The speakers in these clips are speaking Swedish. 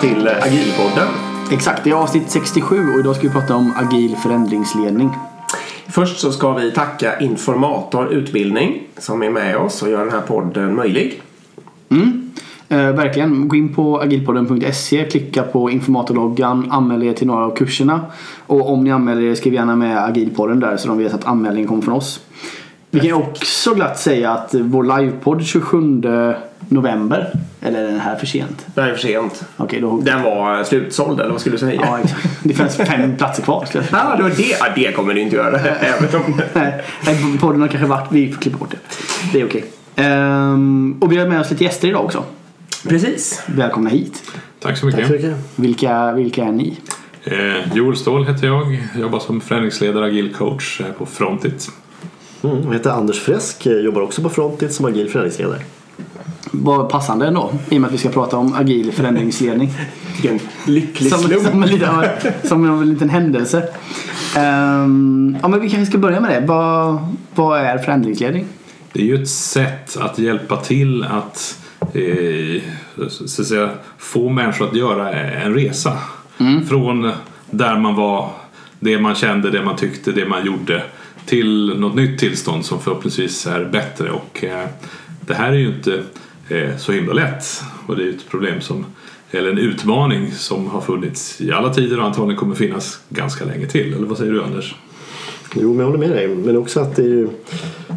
till Agilpodden. Exakt, det är avsnitt 67 och idag ska vi prata om agil förändringsledning. Först så ska vi tacka Informator Utbildning som är med oss och gör den här podden möjlig. Mm. Eh, verkligen, gå in på agilpodden.se, klicka på informatorloggan, anmäl er till några av kurserna. Och om ni anmäler er, skriv gärna med agilpodden där så de vet att anmälningen kommer från oss. Vi kan också glatt säga att vår livepodd 27 november, eller är den här för sent? Det här är för sent. Okej, då... Den var slutsåld eller vad skulle du säga? Ja, exakt. Det finns fem platser kvar. Ja, det var det. Ja, det kommer det inte göra. Även om... Nej, podden har kanske varit, vi får klippa bort det. Det är okej. Ehm, och vi har med oss lite gäster idag också. Precis. Välkomna hit. Tack så mycket. Tack så mycket. Vilka, vilka är ni? Eh, Joel Ståhl heter jag. Jobbar som förändringsledare agil coach eh, på Frontit. Mm, jag heter Anders Fresk, jag jobbar också på Frontit som agil förändringsledare. Vad passande ändå, i och med att vi ska prata om agil förändringsledning. Vilken lycklig Som, slump. som, en liten, som en liten händelse. Ehm, ja, men vi kanske ska börja med det. Vad, vad är förändringsledning? Det är ju ett sätt att hjälpa till att, eh, så att säga, få människor att göra en resa. Från där man var, det man kände, det man tyckte, det man gjorde till något nytt tillstånd som förhoppningsvis är bättre. Och eh, det här är ju inte Eh, så himla lätt och det är ju ett problem som eller en utmaning som har funnits i alla tider och antagligen kommer finnas ganska länge till. Eller vad säger du Anders? Jo, men jag håller med dig. Men också att det, är ju,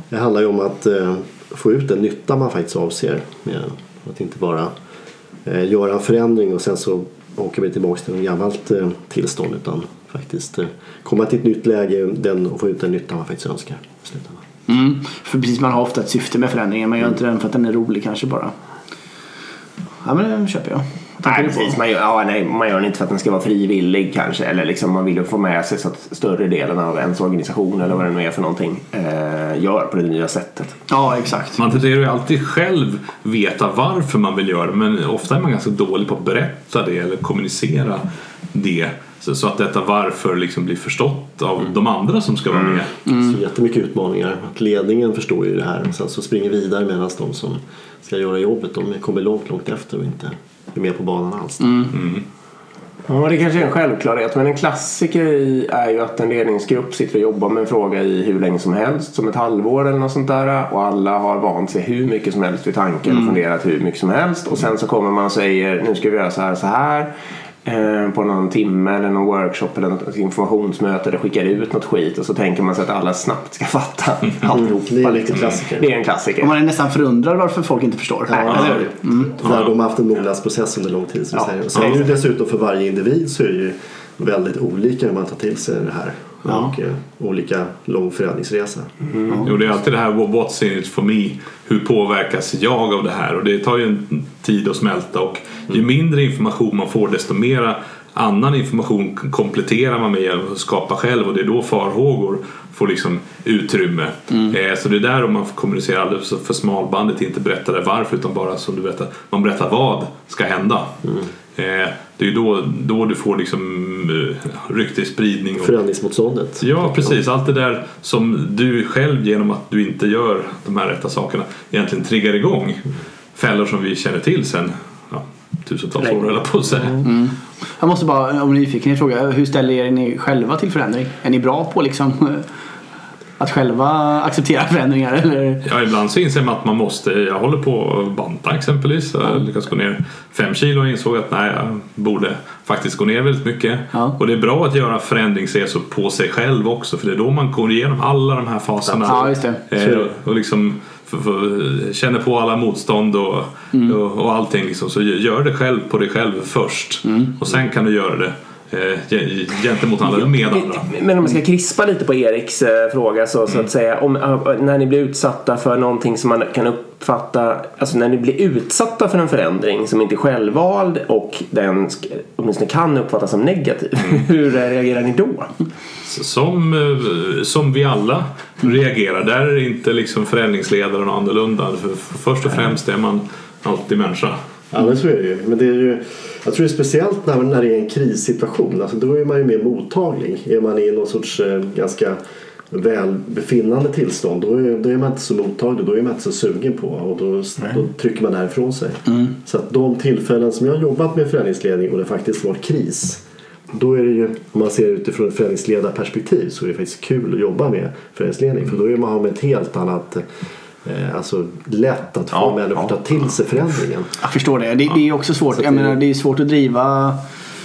det handlar ju om att eh, få ut den nytta man faktiskt avser. Med att inte bara eh, göra en förändring och sen så åker vi tillbaka till ett gammalt eh, tillstånd utan faktiskt eh, komma till ett nytt läge den, och få ut den nytta man faktiskt önskar. i slutändan. Mm. För precis, man har ofta ett syfte med förändringen. Man gör inte den för att den är rolig kanske bara. Ja men den köper jag. Nej, precis. Man gör, ja, nej, man gör den inte för att den ska vara frivillig kanske. Eller liksom man vill ju få med sig så att större delen av ens organisation eller vad det nu är för någonting eh, gör på det nya sättet. Ja exakt. Man tenderar ju alltid själv veta varför man vill göra det men ofta är man ganska dålig på att berätta det eller kommunicera det så, så att detta varför liksom blir förstått av de andra som ska vara med. Så jättemycket utmaningar. Att ledningen förstår ju det här och sen så springer vidare medan de som ska göra jobbet de kommer långt, långt efter och inte är med på banan alls. Ja, det kanske är en självklarhet. Men en klassiker är ju att en ledningsgrupp sitter och jobbar med en fråga i hur länge som helst. Som ett halvår eller något sånt där. Och alla har vant sig hur mycket som helst vid tanken och funderat hur mycket som helst. Och sen så kommer man och säger nu ska vi göra så här så här. Eh, på någon timme eller någon workshop eller något informationsmöte eller skickar ut något skit och så tänker man sig att alla snabbt ska fatta alltihopa. Det är liksom. klassiker. Det är en klassiker. Och man är nästan förundrad varför folk inte förstår. Ja, Eller hur? För de har haft en mognadsprocess under lång tid. Som Ja. ja. säger. Och sen är det dessutom för varje individ så är det ju väldigt olika hur man tar till sig det här. Ja. Och eh, olika lång förändringsresa. Jo, det är alltid det här what's in it for me. Hur påverkas jag av det här? Och det tar ju en tid att smälta och ju mindre information man får desto mera annan information kompletterar man med och skapar själv och det är då farhågor får liksom utrymme. Eh, så det är där om man får kommunicera alldeles för- smalbandet inte berättar det varför utan bara som du berättar, man berättar vad ska hända. Eh, det är ju då, då du får liksom eh, ryktesspridning och Förändringsmotståndet. Ja, precis. Allt det där som du själv genom att du inte gör de här rätta sakerna egentligen triggar igång. Fällor som vi känner till sen ja, tusentals år jag på att säga. Jag måste bara om nyfikenhet fråga. Hur ställer er ni själva till förändring? Är ni bra på liksom att själva acceptera förändringar? Eller? Ja, ibland så inser man att man måste. Jag håller på att banta exempelvis. Jag lyckades gå ner fem kilo och insåg att nej, jag borde faktiskt gå ner väldigt mycket. Ja. Och det är bra att göra förändringsresor på sig själv också för det är då man går igenom alla de här faserna. Ja. Eh, och liksom känner på alla motstånd och, Mm. och, och allting. Liksom. Så gör det själv på dig själv först. Mm. Och sen kan du göra det gentemot andra, med andra. Men om man ska krispa lite på Eriks eh, fråga så, så att säga. Om, eh, när ni blir utsatta för någonting som man kan uppfatta, alltså när ni blir utsatta för en förändring som inte är självvald och den åtminstone kan uppfattas som negativ. Hur reagerar ni då? Som, eh, som vi alla reagerar. Där är inte liksom förändringsledaren annorlunda. För, för först och främst är man alltid människa. Ja men så är det ju. Men det är ju jag tror det är speciellt när, när det är en krissituation. Alltså, då är man ju mer mottaglig. Är man i någon sorts eh, ganska välbefinnande tillstånd då är, då är man inte så mottaglig, då är man inte så sugen på och då, då trycker man därifrån sig. Så att de tillfällen som jag har jobbat med förändringsledning och det faktiskt varit kris då är det ju, om man ser utifrån ett förändringsledarperspektiv så är det faktiskt kul att jobba med förändringsledning för då är man med ett helt annat Alltså lätt att få Ja, människor att ta till sig förändringen. Jag förstår det. Det, det är också svårt. Jag menar, det är svårt att driva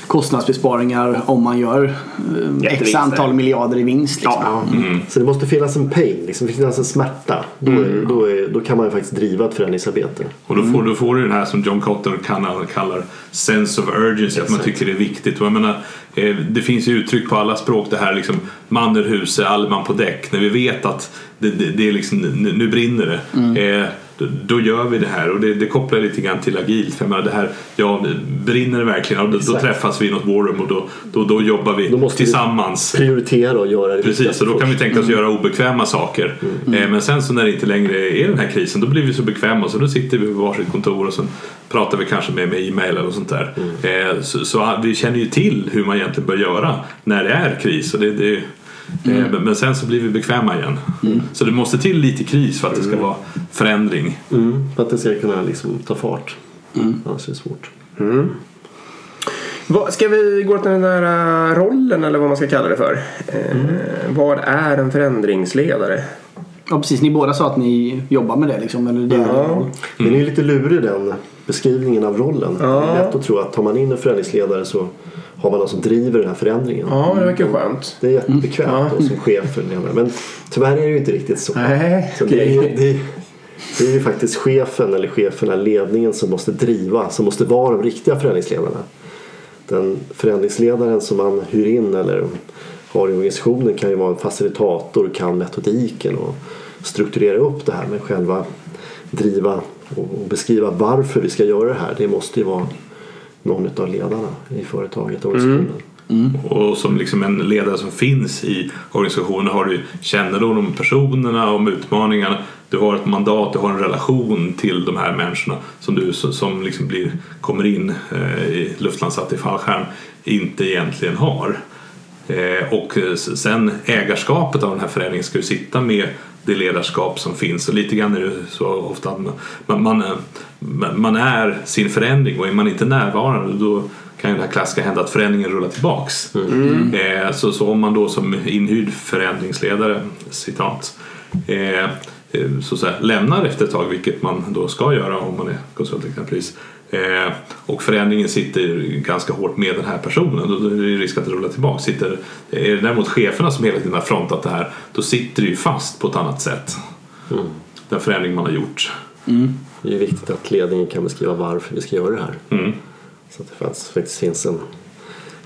kostnadsbesparingar om man gör eh, x antal miljarder i vinst. Liksom. Ja. Så det måste finnas en pain, liksom, det finnas en smärta. Då, är, då, är, då kan man ju faktiskt driva ett förändringsarbete. Och då får, då får du den här som John Cotton kallar, kallar sense of urgency, att man tycker det är viktigt. Och jag menar, eh, det finns ju uttryck på alla språk det här liksom man ur huset, all man på däck. När vi vet att det, det, det är liksom, nu, nu brinner det. Eh, då, gör vi det här och det, det kopplar lite grann till agilt. För jag menar, det här, ja, brinner det verkligen? Ja, då, då träffas vi i något war room och då, då, då jobbar vi Då måste vi- tillsammans. Prioritera och göra det Precis, och då kan vi tänka oss göra obekväma saker. Eh, Men sen så när det inte längre är den här krisen, då blir vi så bekväma så då sitter vi på varsitt kontor och så pratar vi kanske med, med e-mail eller sånt där. Eh, Så, så vi känner ju till hur man egentligen bör göra när det är kris. Och det, det, eh, men- Men sen så blir vi bekväma igen. Så det måste till lite kris för att det ska vara förändring. Mm, för att det ska kunna liksom ta fart. Annars är det svårt. Vad- Ska vi gå till den där äh, rollen eller vad man ska kalla det för? Eh, Vad är en förändringsledare? Ja, precis. Ni båda sa att ni jobbar med det. Liksom, eller det är Ja. roll. Den är lite lurig den beskrivningen av rollen. Ja. Det är lätt att tro att tar man in en förändringsledare så har man någon som driver den här förändringen. Ja, det verkar skönt. Det är jättebekvämt då, som chef. Men tyvärr är det ju inte riktigt så. Nej, så det, är det, är- det är ju faktiskt chefen eller cheferna, ledningen som måste driva, som måste vara de riktiga förändringsledarna. Den förändringsledaren som man hyr in eller har i organisationen kan ju vara en facilitator, kan metodiken och strukturera upp det här men själva driva och beskriva varför vi ska göra det här. Det måste ju vara någon av ledarna i företaget och organisationen. Och som liksom en ledare som finns i organisationen har du kännedom om personerna, om utmaningarna. Du har ett mandat, du har en relation till de här människorna som du som- som liksom blir, kommer in eh, i luftlandsatt i fallskärm inte egentligen har. Eh, och sen ägarskapet av den här förändringen ska ju sitta med det ledarskap som finns. Och lite grann är det så ofta att man, man, man, eh, man är sin förändring. Och är man inte närvarande då kan ju det här klassiska hända att förändringen rullar tillbaks. Eh, så, så om man då som inhyrd förändringsledare, citat, eh, eh, så att säga, lämnar efter ett tag, vilket man då ska göra om man är konsult exempelvis, eh, och förändringen sitter ganska hårt med den här personen, då är det ju risk att det rullar tillbaka. Sitter, är det däremot cheferna som hela tiden har frontat det här, då sitter det ju fast på ett annat sätt. Den förändring man har gjort. Det är viktigt att ledningen kan beskriva varför vi ska göra det här. Mm. Så att det faktiskt, faktiskt finns en,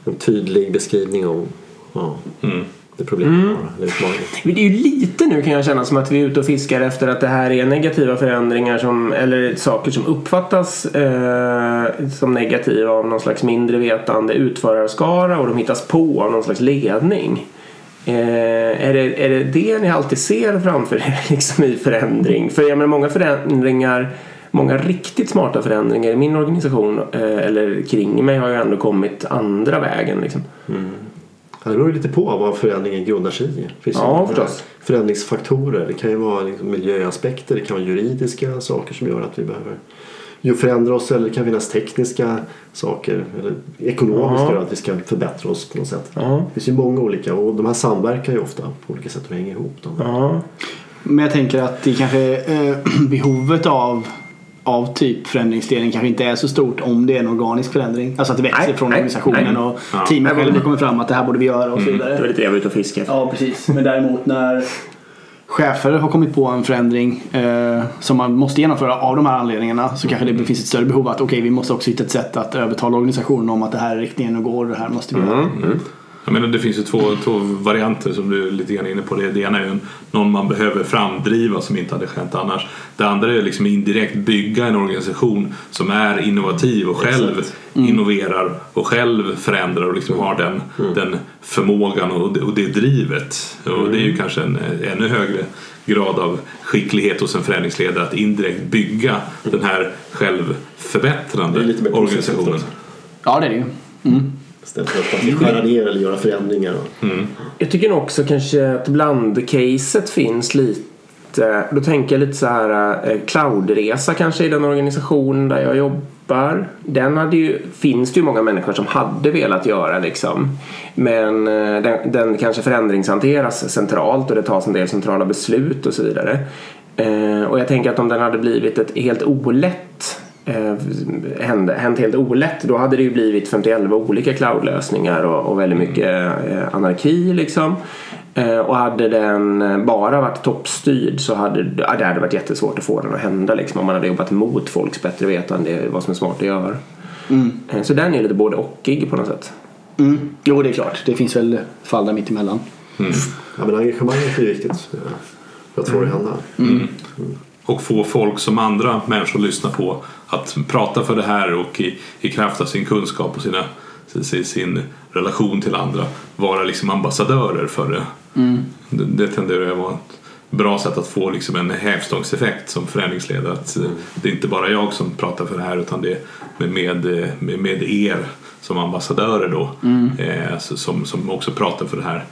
en tydlig beskrivning om ja, Mm. Det problemet utmaningen. Det är ju lite nu kan jag känna som att vi är ute och fiskar efter att det här är negativa förändringar som, eller saker som uppfattas eh, som negativa av någon slags mindre vetande utförarskara och de hittas på av någon slags ledning. Eh, är, det, är det det ni alltid ser framför er liksom i förändring? För jag menar många förändringar Många riktigt smarta förändringar i min organisation eh, eller kring mig har ju ändå kommit andra vägen. Liksom. Ja, Det beror lite på vad förändringen grundar sig i. Det finns ju Ja, förstås. Förändringsfaktorer. Det kan ju vara liksom miljöaspekter, det kan vara juridiska saker som gör att vi behöver ju förändra oss eller det kan finnas tekniska saker eller ekonomiska Ja. att vi ska förbättra oss på något sätt. Ja. Det finns ju många olika och de här samverkar ju ofta på olika sätt och hänger ihop. Dem. Ja. Men jag tänker att det kanske eh, behovet av av typ förändringsledning kanske inte är så stort om det är en organisk förändring. Alltså att det växer Nej, från nej, organisationen nej. och Ja. teamet själva kommer fram att det här borde vi göra och så Det vidare. var lite det jag var ute och fiskade. Ja, precis. Men däremot när chefer har kommit på en förändring eh, som man måste genomföra av de här anledningarna så kanske det finns ett större behov att okej, vi måste också hitta ett sätt att övertala organisationen om att det här är riktningen och går och det här måste vi göra. Jag menar, det finns ju två, två varianter som du är lite grann inne på. Det, ena är ju en, någon man behöver framdriva som inte hade skett annars. Det andra är liksom indirekt bygga en organisation som är innovativ och själv innoverar och själv förändrar och liksom har den, den förmågan och det, och det drivet. Och det är ju kanske en ännu högre grad av skicklighet hos en förändringsledare att indirekt bygga den här är självförbättrande organisationen. Ja, det är det ju. Mm. Istället för att man ska skära ner eller göra förändringar. Och, Jag tycker nog också kanske att blandcaset finns lite. Då tänker jag lite så här eh, cloudresa kanske i den organisation där jag jobbar. Den hade ju, finns det ju många människor som hade velat göra liksom. Men eh, den, den kanske förändringshanteras centralt och det tas en del centrala beslut och så vidare. Eh, och jag tänker att om den hade blivit ett helt olätt eh, hände, hänt helt olätt då hade det ju blivit 51 olika cloudlösningar och, och väldigt mycket eh, anarki liksom. Eh, och hade den eh, bara varit toppstyrd så hade ja, det hade varit jättesvårt att få den att hända liksom, om man hade jobbat mot folks bättre vetande vad som är smart att göra. Eh, Så den är lite både ochig på något sätt. Mm. Jo, det är klart. Det finns väl fall där mittemellan. ja, men engagemanget är viktigt för att få det att hända. Och få folk som andra människor lyssnar på att prata för det här och i, i kraft av sin kunskap och sina, sin, sin relation till andra. Vara liksom ambassadörer för det. Det, det tenderar att vara ett bra sätt att få liksom en hävstångseffekt som förändringsledare. Att eh, det är inte bara jag som pratar för det här utan det är med, med, med, er som ambassadörer då. Eh, så- som, som också pratar för det här. eh,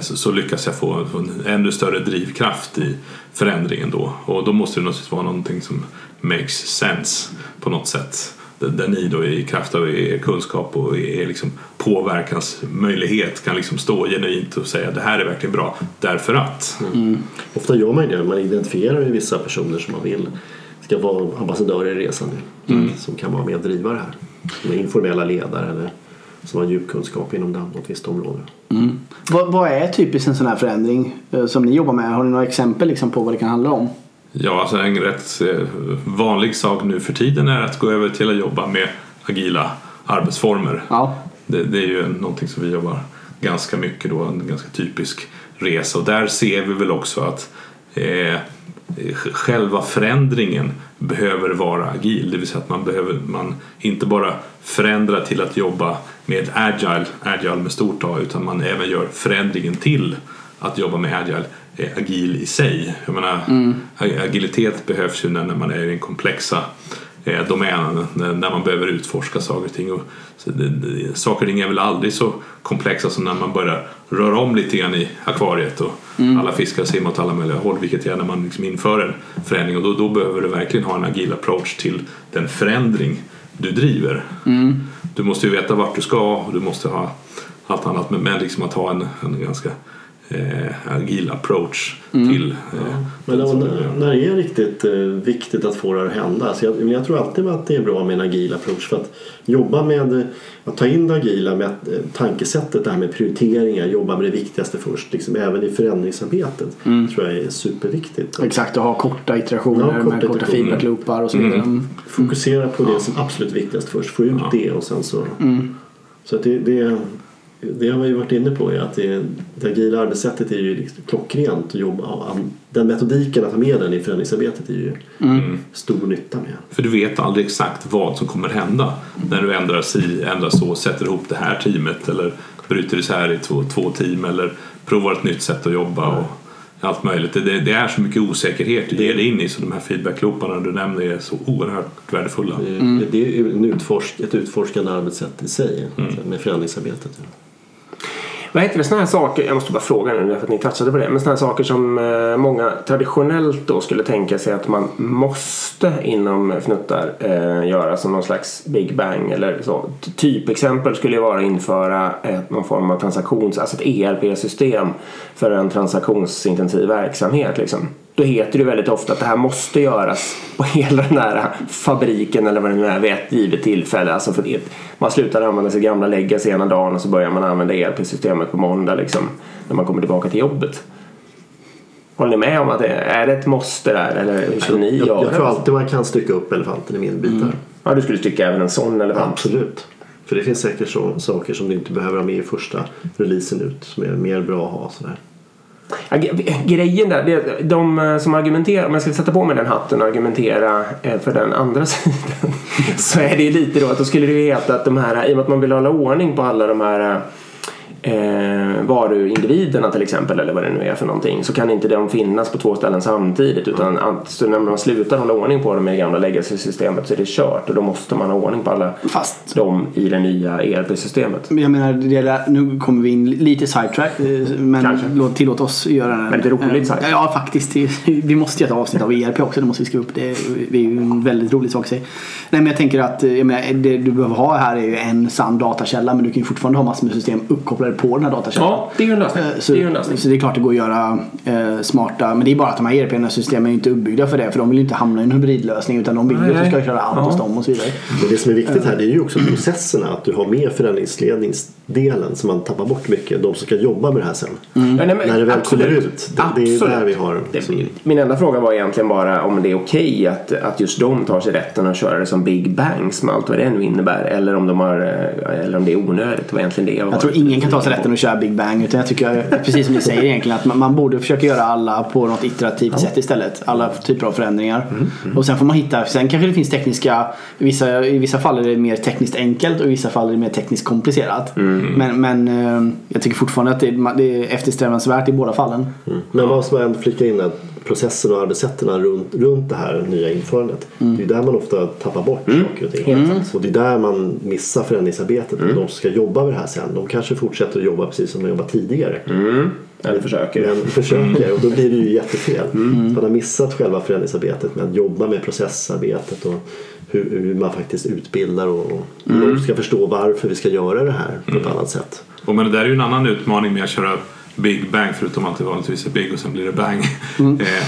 så, så lyckas jag få, en ännu större drivkraft i förändringen då. Och då måste det naturligtvis vara någonting som makes sense på något sätt. Där, ni då i kraft av er kunskap och er liksom påverkansmöjlighet kan liksom stå genuint och säga det här är verkligen bra därför att. Ofta gör man ju det. Man identifierar ju vissa personer som man vill ska vara ambassadörer i resan. Som kan vara med och driva det här. Som informella ledare eller som har djup kunskap inom det- något visst område. Vad, vad är typiskt en sån här förändring eh, som ni jobbar med? Har ni några exempel liksom på vad det kan handla om? Ja, alltså en rätt eh, vanlig sak nu för tiden är att gå över till att jobba med agila arbetsformer. Ja. Det, det är ju någonting som vi jobbar ganska mycket då, en ganska typisk resa och där ser vi väl också att eh, själva förändringen behöver vara agil, det vill säga att man behöver man inte bara förändra till att jobba med agile, agile med stort A, utan man även gör förändringen till att jobba med agile eh, agil i sig. Jag menar, ag- agilitet behövs ju när när man är i den komplexa eh, domänen, när, man behöver utforska saker och ting. Och, så det, det, saker och ting är väl aldrig så komplexa som när man börjar röra om lite grann i akvariet och alla fiskar simmar åt alla möjliga håll, vilket är när man liksom inför en förändring och då, då behöver du verkligen ha en agil approach till den förändring du driver. Du måste ju veta vart du ska och du måste ha allt annat men, men liksom att ha en, en ganska eh, agil approach till eh, Men som när, det är riktigt eh, viktigt att få det att hända. Så jag, men jag tror alltid att det är bra med en agil approach. För att jobba med eh, att ta in det agila med att, eh, tankesättet, det här med prioriteringar, jobba med det viktigaste först. Liksom, även i förändringsarbetet tror jag är superviktigt. Exakt, att ha korta iterationer Ja, korta med korta feedbackloopar och så vidare. Mm. Fokusera på det som absolut viktigast först. Få ut det och sen så... Så att det, det, det har vi ju varit inne på är att det, det agila arbetssättet är ju liksom klockrent att jobba ja, Den metodiken att ha med den i förändringsarbetet är ju stor nytta med. För du vet aldrig exakt vad som kommer hända när du ändrar si, ändrar så, sätter ihop det här teamet eller bryter isär i två, två team eller provar ett nytt sätt att jobba och allt möjligt. Det, det är så mycket osäkerhet du ger dig in i så de här feedbacklooparna du nämner är så oerhört värdefulla. Det- Det är utforsk, ett utforskande arbetssätt i sig med förändringsarbetet. Vad heter det, sådana här saker, jag måste bara fråga nu för att ni touchade på det, men sådana här saker som eh, många traditionellt då skulle tänka sig att man måste inom fnuttar eh, göra som någon slags big bang eller så. Typexempel skulle ju vara att införa ett, någon form av transaktions, alltså ett ERP-system för en transaktionsintensiv verksamhet liksom. Då heter det väldigt ofta att det här måste göras på hela den här fabriken eller vad det nu är vid ett givet tillfälle. Alltså för det, man slutar använda sitt gamla legacy ena dagen och så börjar man använda ERP-systemet på måndag liksom, när man kommer tillbaka till jobbet. Håller ni med om att det är det ett måste där eller hur ni Jag, göra? jag tror alltid man kan stycka upp elefanten i mindre bitar. Ja, du skulle tycka även en sån elefant. Absolut. För det finns säkert så, saker som du inte behöver ha med i första releasen ut som är mer bra att ha. Sådär. Ja, grejen där, det, de eh, som argumenterar, om jag ska sätta på mig den hatten och argumentera eh, för den andra sidan så är det ju lite då att då skulle det ju heta att de här, i och med att man vill hålla ordning på alla de här eh, eh, varuindividerna till exempel eller vad det nu är för någonting så kan inte de finnas på två ställen samtidigt utan att, så när man slutar hålla ordning på dem i det gamla legacy-systemet så är det kört och då måste man ha ordning på alla Fast dem i det nya ERP-systemet. jag menar, det är, nu kommer vi in lite sidetrack eh, men Kanske. låt, tillåt oss göra en... Väldigt roligt eh, sidetrack. Ja faktiskt. Vi måste göra ett avsnitt av ERP också. Det måste vi skriva upp. Det är, det är ju en väldigt rolig sak att säga. Nej men jag tänker att eh, jag menar, det du behöver ha här är ju en sann datakälla men du kan ju fortfarande ha massor med system uppkopplade på den här datakällan. Ja, det är ju en lösning. Eh, Så, det är en lösning. så det är klart det går att göra eh, smarta, men det är bara att de här ERP-systemen är inte uppbyggda för det för de vill ju inte hamna i en hybridlösning utan de vill ju att du ska köra allt Ja. hos dem och så vidare. Men det som är viktigt här det är ju också processerna. Att du har med förändringsledningsdelen så man tappar bort mycket. De som ska jobba med det här sen. Ja, nej, men När det väl absolut. kommer ut. Det, det är där vi har. Det, som- min enda fråga var egentligen bara om det är okej att, att just de tar sig rätten att köra det som Big Bangs med allt vad det nu innebär. Eller om, de har, eh, eller om det är onödigt. Det var egentligen det jag var Jag tror ingen kan ta sig rätten att köra Big Bang utan jag tycker, precis som ni säger egentligen, att man, man borde försöka göra alla på något iterativt sätt istället. Alla typer av förändringar. Mm, Och sen får man hitta, sen kanske det finns tekniska, i vissa, i vissa fall är det mer tekniskt enkelt och i vissa fall är det mer tekniskt komplicerat. Mm. Men, men eh, jag tycker fortfarande att det, det är eftersträvansvärt i båda fallen. Mm. Men vad som ändå flika in att processen och arbetssätten runt, runt det här nya införandet. Det är där man ofta tappar bort saker och ting. Och det är där man missar förändringsarbetet. Och de som ska jobba med det här sen, de kanske fortsätter att jobba precis som de jobbat tidigare. Eller försöker. Men försöker och då blir det ju jättefel. Man har missat själva förändringsarbetet med att jobba med processarbetet och hur, hur man faktiskt utbildar och, och hur de ska förstå varför vi ska göra det här på ett annat sätt. Och men det där är ju en annan utmaning med att köra Big Bang förutom att det vanligtvis är Big och sen blir det Bang. eh,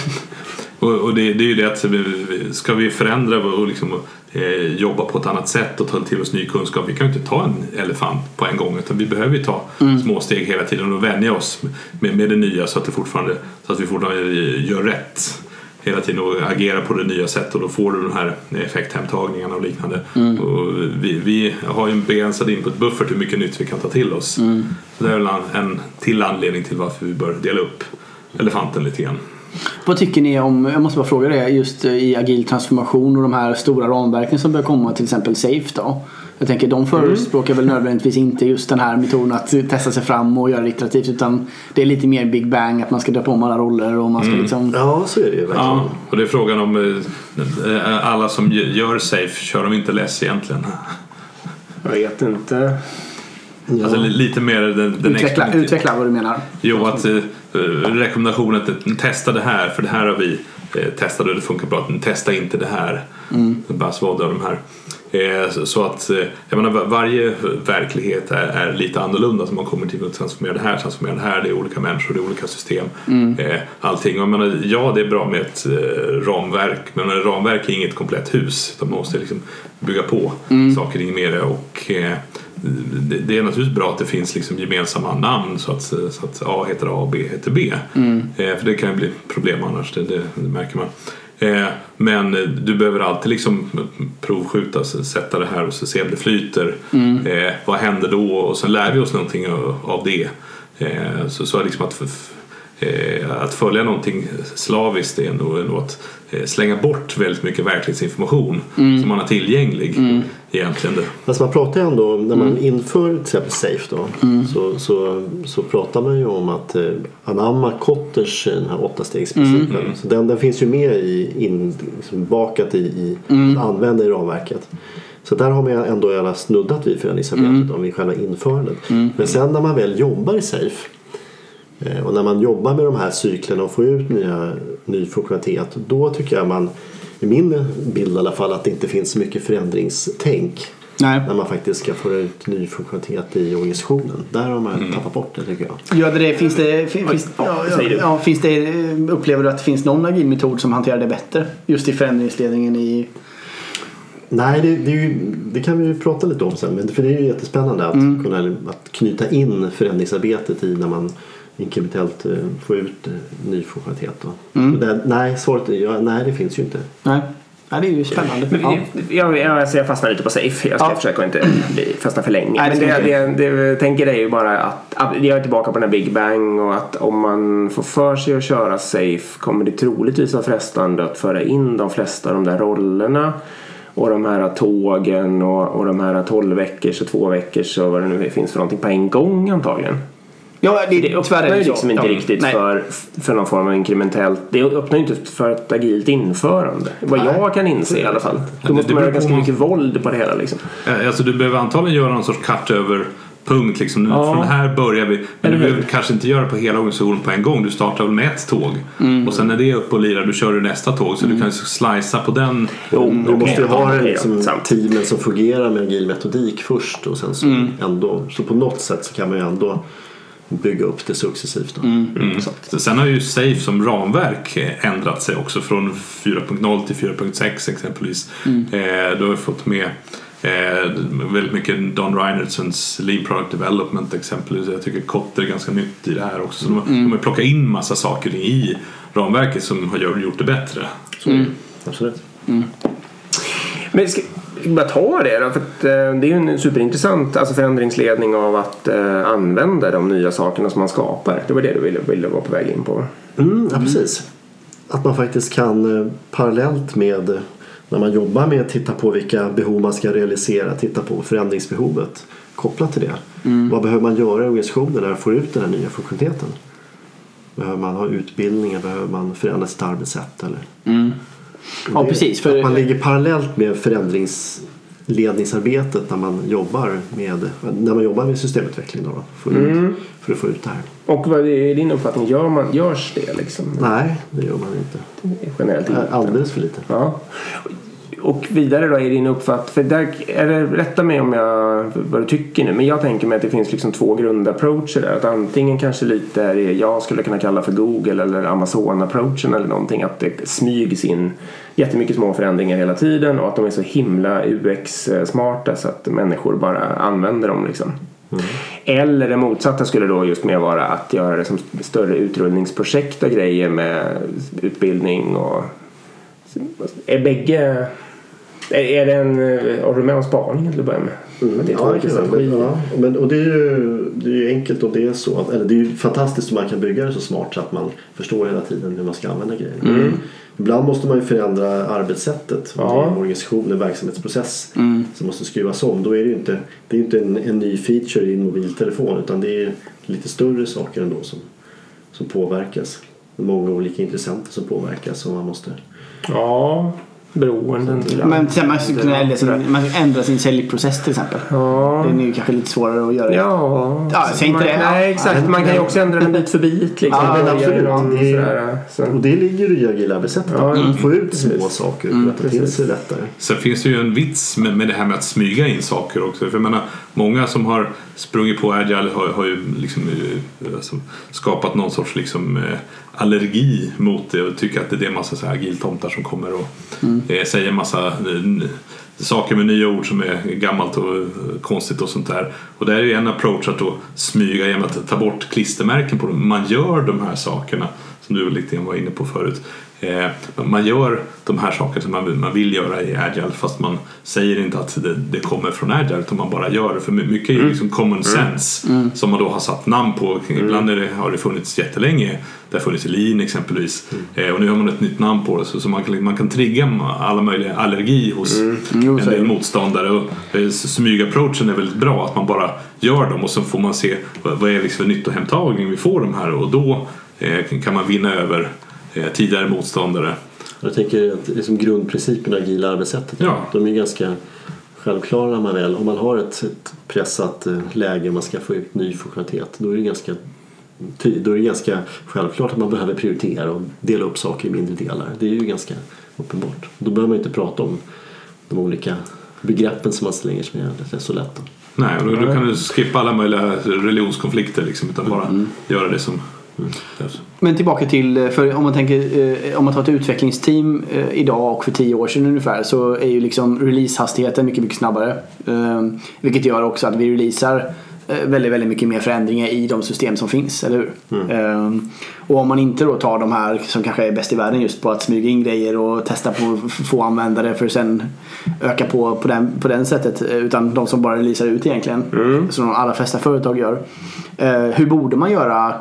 och och det, det är ju det att ska vi förändra och liksom, eh, jobba på ett annat sätt och ta till oss ny kunskap. Vi kan ju inte ta en elefant på en gång utan vi behöver ju ta små steg hela tiden och vänja oss med, med det nya så att, det fortfarande, så att vi fortfarande gör rätt hela tiden och agera på det nya sättet och då får du de här effekthemtagningarna och liknande. Och vi, vi har ju en begränsad input-buffert hur mycket nytt vi kan ta till oss. Så det är väl en, till anledning till varför vi bör dela upp elefanten lite grann. Vad tycker ni om, jag måste bara fråga det, just i agil transformation och de här stora ramverken som börjar komma, till exempel SAFE då? Jag tänker de förespråkar väl nödvändigtvis inte just den här metoden att testa sig fram och göra det iterativt utan det är lite mer Big Bang, att man ska döpa om alla roller och man ska liksom Ja, så är det ju verkligen. Ja, och det är frågan om eh, alla som gör safe, kör de inte less egentligen? Jag vet inte. Alltså li- lite mer den, den utveckla, utveckla vad du menar. Jo, att eh, rekommendationen att testa det här för det här har vi eh, testat och det funkar bra. Testa inte det här. Mm. Buzzword av de här. Eh, så, att eh, jag menar, var- varje verklighet är, är lite annorlunda. Så man kommer till att transformera det här, transformera det här. Det är olika människor, det är olika system. Eh, allting. Och Jag menar, ja, det är bra med ett ramverk. Men ett ramverk är inget komplett hus. Utan man måste liksom bygga på saker in med det. Och, det, är naturligtvis bra att det finns liksom gemensamma namn så att, så att A heter A och B heter B. Eh, för det kan ju bli problem annars, det, det, det märker man. Eh, men du behöver alltid liksom provskjuta, sätta det här och så se om det flyter. Eh, vad händer då? Och sen lär vi oss någonting av, det. Eh, så, så liksom att, att följa någonting slaviskt är nog, att slänga bort väldigt mycket verklighetsinformation som man har tillgänglig egentligen. Det. Fast man pratar ju ändå, när man inför till exempel SAFE då, så, så, så pratar man ju om att eh, anamma Kotters den här åttastegsprincipen. Så den, den finns ju med i, in, liksom bakat i, i att använda i ramverket. Så där har man ändå alla snuddat vid förändringsarbetet om i själva införandet. Men sen när man väl jobbar i SAFE eh, och när man jobbar med de här cyklerna och får ut nya, ny funktionalitet då tycker jag man, i min bild i alla fall, att det inte finns så mycket förändringstänk Nej. när man faktiskt ska få ut ny funktionalitet i organisationen. Där har man tappat bort det tycker jag. Gör det det? Finns det, fin- finns, ja, ja, ja, säger du. ja, finns det, eh, upplever du att det finns någon agil metod som hanterar det bättre? Just i förändringsledningen i... Nej, det, det, är ju, det kan vi ju prata lite om sen. Men för det är ju jättespännande att, kunna, att knyta in förändringsarbetet i när man inkrementellt eh, får ut eh, ny funktionalitet. Då. Och där, nej, svaret ja, nej, det finns ju inte. Nej, Nej det är ju spännande. Men Ja. jag, jag, alltså jag fastnar lite på safe. Jag ska Ja. försöka inte fastna för länge. Nej, det Men det, det, det, jag tänker är ju bara att, jag är tillbaka på den här Big Bang och att om man får för sig att köra safe kommer det troligtvis vara frestande att föra in de flesta av de där rollerna och de här tågen och, och de här 12 veckors och 2 veckors och vad det nu finns för någonting på en gång antagligen. Ja, det, Det öppnar ju liksom inte Ja. riktigt Nej. för, för någon form av inkrementellt. Det öppnar ju inte för ett agilt införande. Vad jag kan inse i alla fall. det Då måste man ha på ganska mycket våld på det hela liksom. Eh, Alltså du behöver antagligen göra någon sorts cut över punkt liksom. Nu, Ja. Från här börjar vi. Men Eller du behöver kanske inte göra det på hela organisationen på en gång. Du startar väl med ett tåg. Mm. Och sen när det är uppe och lirar då kör du nästa tåg. Så du kan ju slicea på den. Jo, Du måste ju ha det liksom, teamen som fungerar med agil metodik först och sen så ändå. Så på något sätt så kan man ju ändå bygga upp det successivt. Då. Mm. Så Sen har ju Safe som ramverk eh, ändrat sig också från 4.0 till 4.6 exempelvis. Eh, du har ju fått med eh, väldigt mycket Don Reinertsons Lean Product Development exempelvis. Jag tycker Kotter är ganska nytt i det här också. Så de, har- de har plockat in massa saker i ramverket som har gjort det bättre. Så, det. Absolut. Men ska vi bara ta det då? För att, eh, det är ju en superintressant alltså förändringsledning av att eh, använda de nya sakerna som man skapar. Det var det du ville, ville vara på väg in på. Mm, ja, precis. Att man faktiskt kan eh, parallellt med när man jobbar med att titta på vilka behov man ska realisera, titta på förändringsbehovet kopplat till det. Vad behöver man göra i organisationen när man får ut den här nya funktionaliteten? Behöver man ha utbildningar? Behöver man förändra sitt arbetssätt? Eller? Ja, precis. För, Att man ligger parallellt med förändringsledningsarbetet när man jobbar med, när man jobbar med systemutveckling då, för, Mm. för att få ut det här. Och vad är din uppfattning? Gör man, görs det liksom? Nej, det gör man inte. Generellt inte. Alldeles för lite. Ja. Och vidare då är din uppfattning, för där är det, rätta mig om jag, vad du tycker nu, men jag tänker mig att det finns liksom två grundapproacher där. Att antingen kanske lite är det jag skulle kunna kalla för Google eller Amazon-approachen eller någonting. Att det smygs in jättemycket små förändringar hela tiden och att de är så himla UX-smarta så att människor bara använder dem liksom. Eller det motsatta skulle då just mer vara att göra det som större utrullningsprojekt och grejer med utbildning och är bägge... Är, är det en... Har du med om spaningen till att börja med? Att det Ja, men, ja, men, och det är, ju, det är ju enkelt och det är så. Att, eller det är ju fantastiskt om man kan bygga det så smart så att man förstår hela tiden hur man ska använda grejer. Ibland måste man ju förändra arbetssättet. Ja. Det är en organisation, en verksamhetsprocess som måste skruvas om. Då är det ju inte, det är inte en, en ny feature i en mobiltelefon utan det är lite större saker ändå som, som påverkas. Många olika intressenter som påverkas och man måste Ja, beroenden. men sen man skulle kunna ändra sin, man ändra sin säljprocess till exempel. Ja. Det är ju kanske lite svårare att göra. Ja, Ja, säg inte man, det. Nej, Ja. exakt. Man kan ju också ändra den bit för bit. Liksom. Ja, men absolut. Det är- sådär, så. Och det ligger ju i agila arbetssättet. Ja, att mm. få ut små Precis. saker Mm, och rätta till sig lättare. Sen finns det ju en vits med, med det här med att smyga in saker också. För jag menar, många som har sprungit på Agile har, har ju liksom, eh, alltså, skapat någon sorts liksom, eh, allergi mot det och tycker att det är en massa så här agiltomtar som kommer och eh, säger massa eh, saker med nya ord som är gammalt och eh, konstigt och sånt där. Och där är ju en approach att då smyga genom att ta bort klistermärken på dem. Man gör de här sakerna som du lite grann var inne på förut. Eh, man gör de här sakerna som man, vill- man vill göra i Agile fast man säger inte att det, kommer från Agile utan man bara gör det. För my- mycket är ju liksom common sense som man då har satt namn på. Ibland är det, har det funnits jättelänge. Det har funnits i Lean exempelvis. Eh, och nu har man ett nytt namn på det så, man, kan, man kan trigga alla möjliga allergi hos Jo, en del motståndare. Och eh, smygapproachen är väldigt bra, att man bara gör dem och så får man se vad är det för nyttohemtagning vi får de här och då kan man vinna över tidigare motståndare. Jag tänker att liksom grundprinciperna i agila arbetssättet Ja. de är ganska självklara man väl, om man har ett, ett pressat eh, läge och man ska få ut ny funktionalitet då är det ganska då är det ganska självklart att man behöver prioritera och dela upp saker i mindre delar. Det är ju ganska uppenbart. Då behöver man inte prata om de olika begreppen som man slänger sig med. Det är så lätt. Nej, och då, då kan du skippa alla möjliga religionskonflikter liksom, utan bara Mm. göra det som behövs. Men tillbaka till, för om man tänker, eh, om man tar ett utvecklingsteam eh, idag och för tio år sedan ungefär så är ju liksom releasehastigheten mycket, mycket snabbare. Eh, vilket gör också att vi releasar eh, väldigt, väldigt mycket mer förändringar i de system som finns, eller hur? Eh, och om man inte då tar de här som kanske är bäst i världen just på att smyga in grejer och testa på få användare för att sen öka på på den, på den sättet eh, utan de som bara releasar ut egentligen. Som de allra flesta företag gör. Eh, hur borde man göra eh,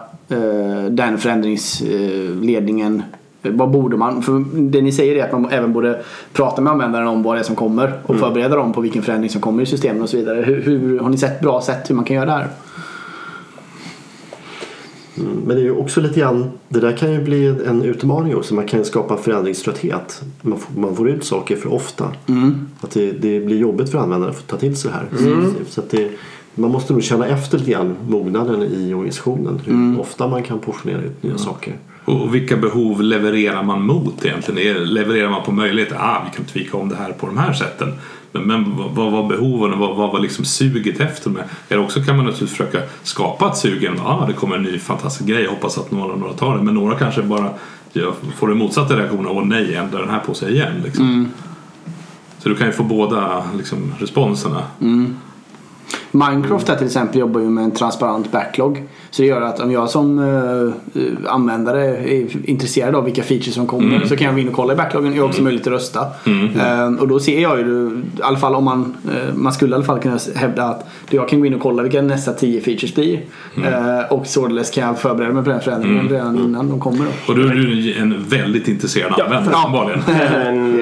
den förändringsledningen Vad borde man? För det ni säger är att man även borde prata med användaren om vad det är som kommer och Mm. förbereda dem på vilken förändring som kommer i systemen och så vidare. Hur, hur, har ni sett bra sätt hur man kan göra det här? Mm, Men det är ju också lite grann, det där kan ju bli en utmaning också. Man kan ju skapa förändringströtthet. Man får, man får ut saker för ofta. Att det, det blir jobbigt för användare att få ta till sig det här. Så att det, man måste nog känna efter lite grann mognaden i organisationen. Hur ofta man kan portionera ut nya saker. Och vilka behov levererar man mot egentligen? Levererar man på möjlighet? Ah, vi kan tvika om det här på de här sätten. Men, men vad- var behoven och vad, vad var liksom suget efter med? Eller också kan man naturligtvis försöka skapa ett sug ah, det kommer en ny fantastisk grej, hoppas att några, några tar det. Men några kanske bara ja, får den motsatta reaktionen, åh nej, ändra den här på sig igen. Liksom. Så du kan ju få båda liksom, responserna. Minecraft här till exempel jobbar ju med en transparent backlog. Så det gör att om jag som eh, användare är intresserad av vilka features som kommer så kan jag gå in och kolla i backloggen. Jag har också möjlighet att rösta. Eh, och då ser jag ju, i alla fall om man, eh, man skulle i alla fall kunna hävda att jag kan gå in och kolla vilka nästa 10 features blir. Eh, och således kan jag förbereda mig på den förändringen redan innan de kommer. Då. Och då är du en väldigt intresserad användare uppenbarligen.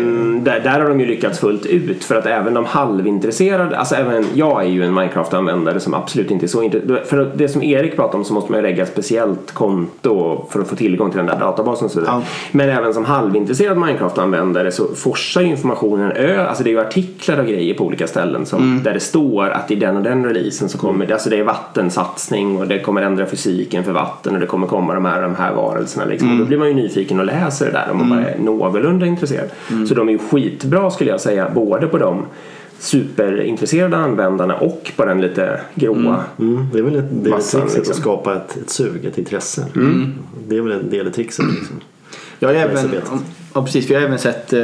Där, där har de ju lyckats fullt ut för att även de halvintresserade, alltså även jag är ju en Minecraft-användare som absolut inte är så intresserad. För det som Erik pratar om så måste man ju lägga ett speciellt konto för att få tillgång till den där databasen och så vidare. Ja. Men även som halvintresserad Minecraft-användare så forsar ju informationen ö, alltså det är ju artiklar och grejer på olika ställen som, där det står att i den och den releasen så kommer det, alltså det är vattensatsning och det kommer ändra fysiken för vatten och det kommer komma de här, de här varelserna liksom. Och då blir man ju nyfiken och läser det där om man bara är någorlunda intresserad. Så de är ju skitbra skulle jag säga, både på de superintresserade användarna och på den lite gråa. Mm, det är väl ett, väl Massan, trixet liksom. att skapa ett, ett sug, ett intresse. Det är väl en del i trixet. Liksom. Jag är även. Ja, precis, vi har även sett eh,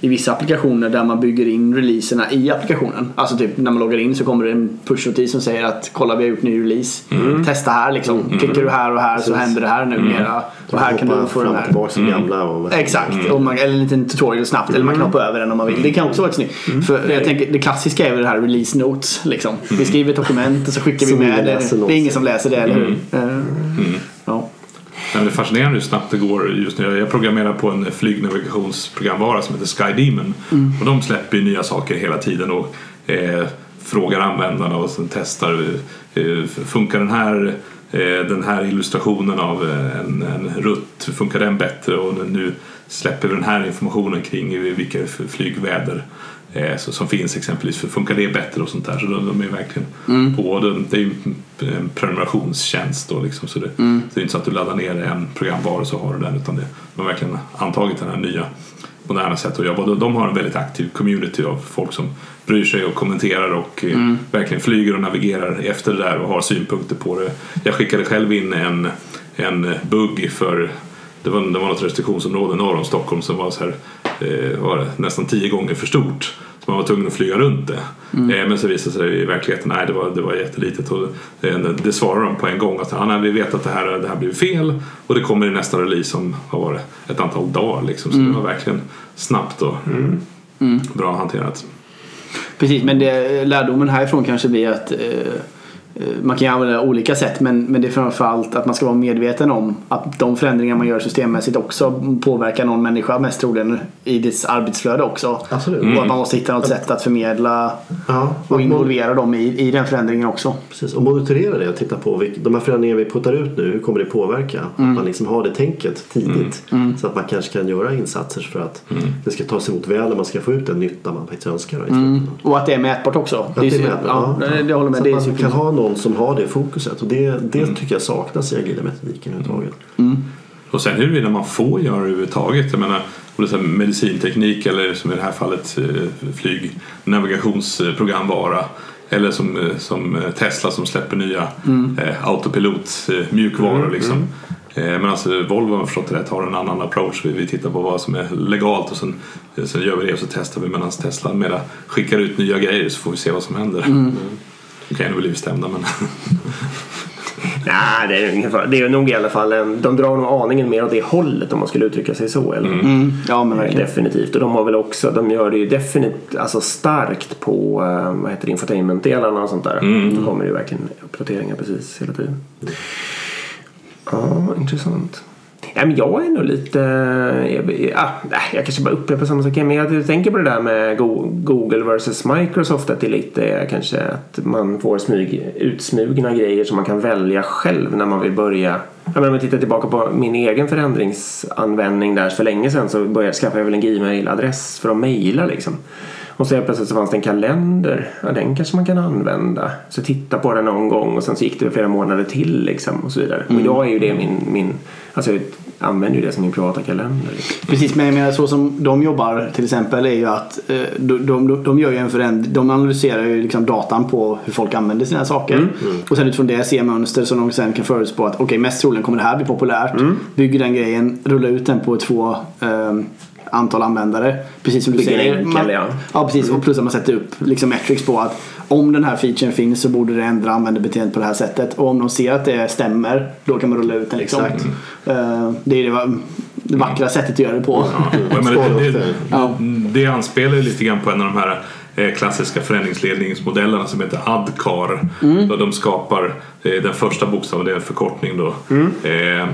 i vissa applikationer där man bygger in releaserna i applikationen. Alltså typ när man loggar in så kommer det en push-notis som säger att kolla vi har gjort ny release. Testa här liksom. Klickar du här och här så händer det här numera. Och här kan du få den här. tillbaka till gamla. Och, Exakt, och man, eller en liten tutorial snabbt eller man kan hoppa över den om man vill. Det kan också vara snyggt. För jag tänker, det klassiska är väl det här release notes. Liksom. Vi skriver ett dokument och så skickar vi med det. Det är ingen som läser det, eller hur? Eh, Ja. Men det är fascinerande hur snabbt det går just nu. Jag programmerar på en flygnavigationsprogramvara som heter Sky Demon. Och de släpper ju nya saker hela tiden och eh, frågar användarna och sen testar. Eh, funkar den här, eh, den här illustrationen av eh, en, en rutt, funkar den bättre? Och nu släpper vi den här informationen kring vilka flygväder eh, så- som finns exempelvis. För funkar det bättre och sånt där? Så de, de är verkligen på. Det, det är ju en prenumerationstjänst då liksom. Så det, så det är inte så att du laddar ner en programvara och så har du den. Utan det, de har verkligen antagit den här nya moderna sättet att jobba. De- De har en väldigt aktiv community av folk som bryr sig och kommenterar och eh, verkligen flyger och navigerar efter det där och har synpunkter på det. Jag skickade själv in en, en bugg för det var, det var något restriktionsområde norr om Stockholm som var, så här, eh, var det, nästan tio gånger för stort. Så man var tvungen att flyga runt det. Eh, men så visade det sig i verkligheten nej det var, det var jättelitet. Och, eh, det svarade de på en gång att ah, vi vet att det här, det här blir fel och det kommer i nästa release som har varit ett antal dagar. Liksom. Så det var verkligen snabbt och bra hanterat. Precis, men det, lärdomen härifrån kanske blir att eh, man kan ju använda olika sätt men, men det är framförallt att man ska vara medveten om att de förändringar man gör systemmässigt också påverkar någon människa mest troligen i dess arbetsflöde också. Absolut. Och att man måste hitta något sätt att förmedla Ja, och involvera dem i, i den förändringen också. Precis, och monitorera det och titta på vilka, de här förändringarna vi puttar ut nu, hur kommer det påverka? Att man liksom har det tänket tidigt så att man kanske kan göra insatser för att det ska tas emot väl och man ska få ut den nytta man faktiskt önskar. Och att det är mätbart också. Att det är ju- med, ja, ja. det, det håller med. Så Det är att man kan ha någon som har det fokuset och det, det tycker jag saknas i agila metodiken överhuvudtaget. Och sen huruvida man får göra det överhuvudtaget. Jag menar, om det är medicinteknik eller som i det här fallet eh, flygnavigationsprogramvara. Eller som, eh, som eh, Tesla som släpper nya eh, autopilot eh, mjukvaror. Liksom. Eh, Men alltså Volvo har förstått det rätt har en annan approach. Vi, vi tittar på vad som är legalt och sen, sen gör vi det och så testar vi medan Tesla mera skickar ut nya grejer så får vi se vad som händer. Mm. Vi kan ju bli bestämda men Nej, det är, ungefär, det är nog i alla fall en, de drar nog aningen mer åt det hållet om man skulle uttrycka sig så. Eller? Mm, ja men verkligen. Definitivt. Och de har väl också, de gör det ju definitivt alltså starkt på eh, vad heter det, infotainment-delarna och sånt där. Då kommer det ju verkligen uppdateringar precis hela tiden. Ja, intressant. Ja, men jag är nog lite... Eh, ah, jag, ja, jag kanske bara upprepar samma sak men jag tänker på det där med Google versus Microsoft. Att det är lite eh, kanske att man får smyg, utsmugna grejer som man kan välja själv när man vill börja. Ja, men om jag tittar tillbaka på min egen förändringsanvändning där för länge sedan så började, skaffade jag väl en Gmail-adress för att mejla liksom. Och så plötsligt så fanns det en kalender. Ja, den kanske man kan använda. Så titta på den någon gång och sen så gick det flera månader till liksom och så vidare. Och idag är ju det min, min alltså jag använder ju det som min privata kalender. Liksom. Precis, men jag menar så som de jobbar till exempel är ju att eh, de, de, de gör ju en förändring. De analyserar ju liksom datan på hur folk använder sina saker. Och sen utifrån det ser mönster som de sen kan förutspå att okej, mest troligen kommer det här bli populärt. Bygger den grejen, rulla ut den på två eh, antal användare. Precis som du Bygger säger. enkel, man, ja. ja, precis. Och plus att man sätter upp liksom metrics på att om den här featuren finns så borde det ändra användarbeteendet på det här sättet. Och om de ser att det stämmer, då kan man rulla ut den. Liksom. Exakt. Eh, det är det, det vackra sättet att göra det på. Skala det, det, det. Ja. det anspelar lite grann på en av de här klassiska förändringsledningsmodellerna som heter ADCAR. Mm. Då de skapar eh, den första bokstaven, det är en förkortning då. Eh.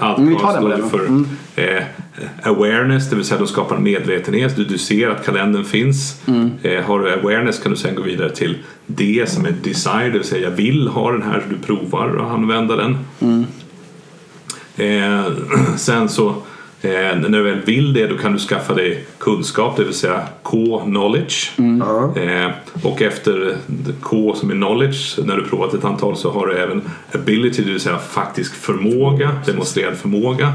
ADCAR Mm, vi tar den står för eh, awareness, det vill säga de skapar en medvetenhet. Du, du ser att kalendern finns. Mm. Eh, har du awareness kan du sen gå vidare till D som är desire, det vill säga jag vill ha den här så du provar att använda den. Eh, sen så eh, när du väl vill det då kan du skaffa dig kunskap, det vill säga K-knowledge. Eh, och efter K som är knowledge, när du provat ett antal så har du även ability, det vill säga faktisk förmåga, demonstrerad förmåga.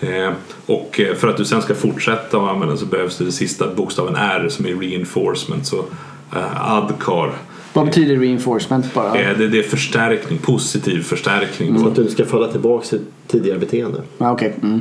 Eh, och eh, för att du sen ska fortsätta att använda så behövs det den sista bokstaven R som är reinforcement. Så eh, ADCAR, Vad betyder reinforcement bara? eh, det, det är förstärkning, positiv förstärkning. Då. Så att du ska falla tillbaka till tidigare beteende. Ja, okej. Mm.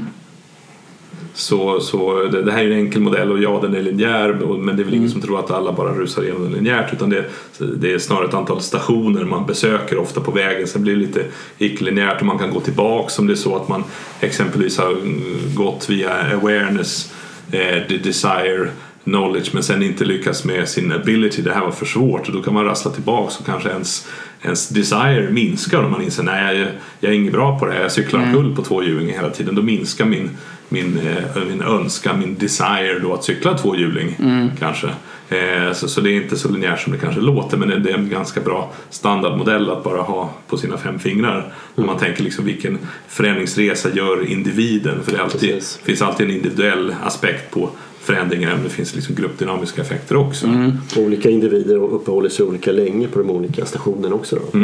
Så, så det, det här är en enkel modell och ja den är linjär men det är väl ingen som tror att alla bara rusar igenom den linjärt utan det, det är snarare ett antal stationer man besöker ofta på vägen. Sen blir det lite icke-linjärt och man kan gå tillbaks om det är så att man exempelvis har mm, gått via awareness, eh, the desire knowledge men sen inte lyckas med sin ability, det här var för svårt och då kan man rassla tillbaks och kanske ens ens desire minskar om man inser nej jag, jag är inget bra på det här, jag cyklar omkull på tvåhjuling hela tiden. Då minskar min, min, eh, min önskan, min desire då att cykla tvåhjuling kanske. Eh, så, så det är inte så linjärt som det kanske låter men det, är en ganska bra standardmodell att bara ha på sina fem fingrar. Om man tänker liksom vilken förändringsresa gör individen för det alltid, finns alltid en individuell aspekt på förändringar om det finns liksom gruppdynamiska effekter också. Olika individer uppehåller sig olika länge på de olika stationerna också. Då.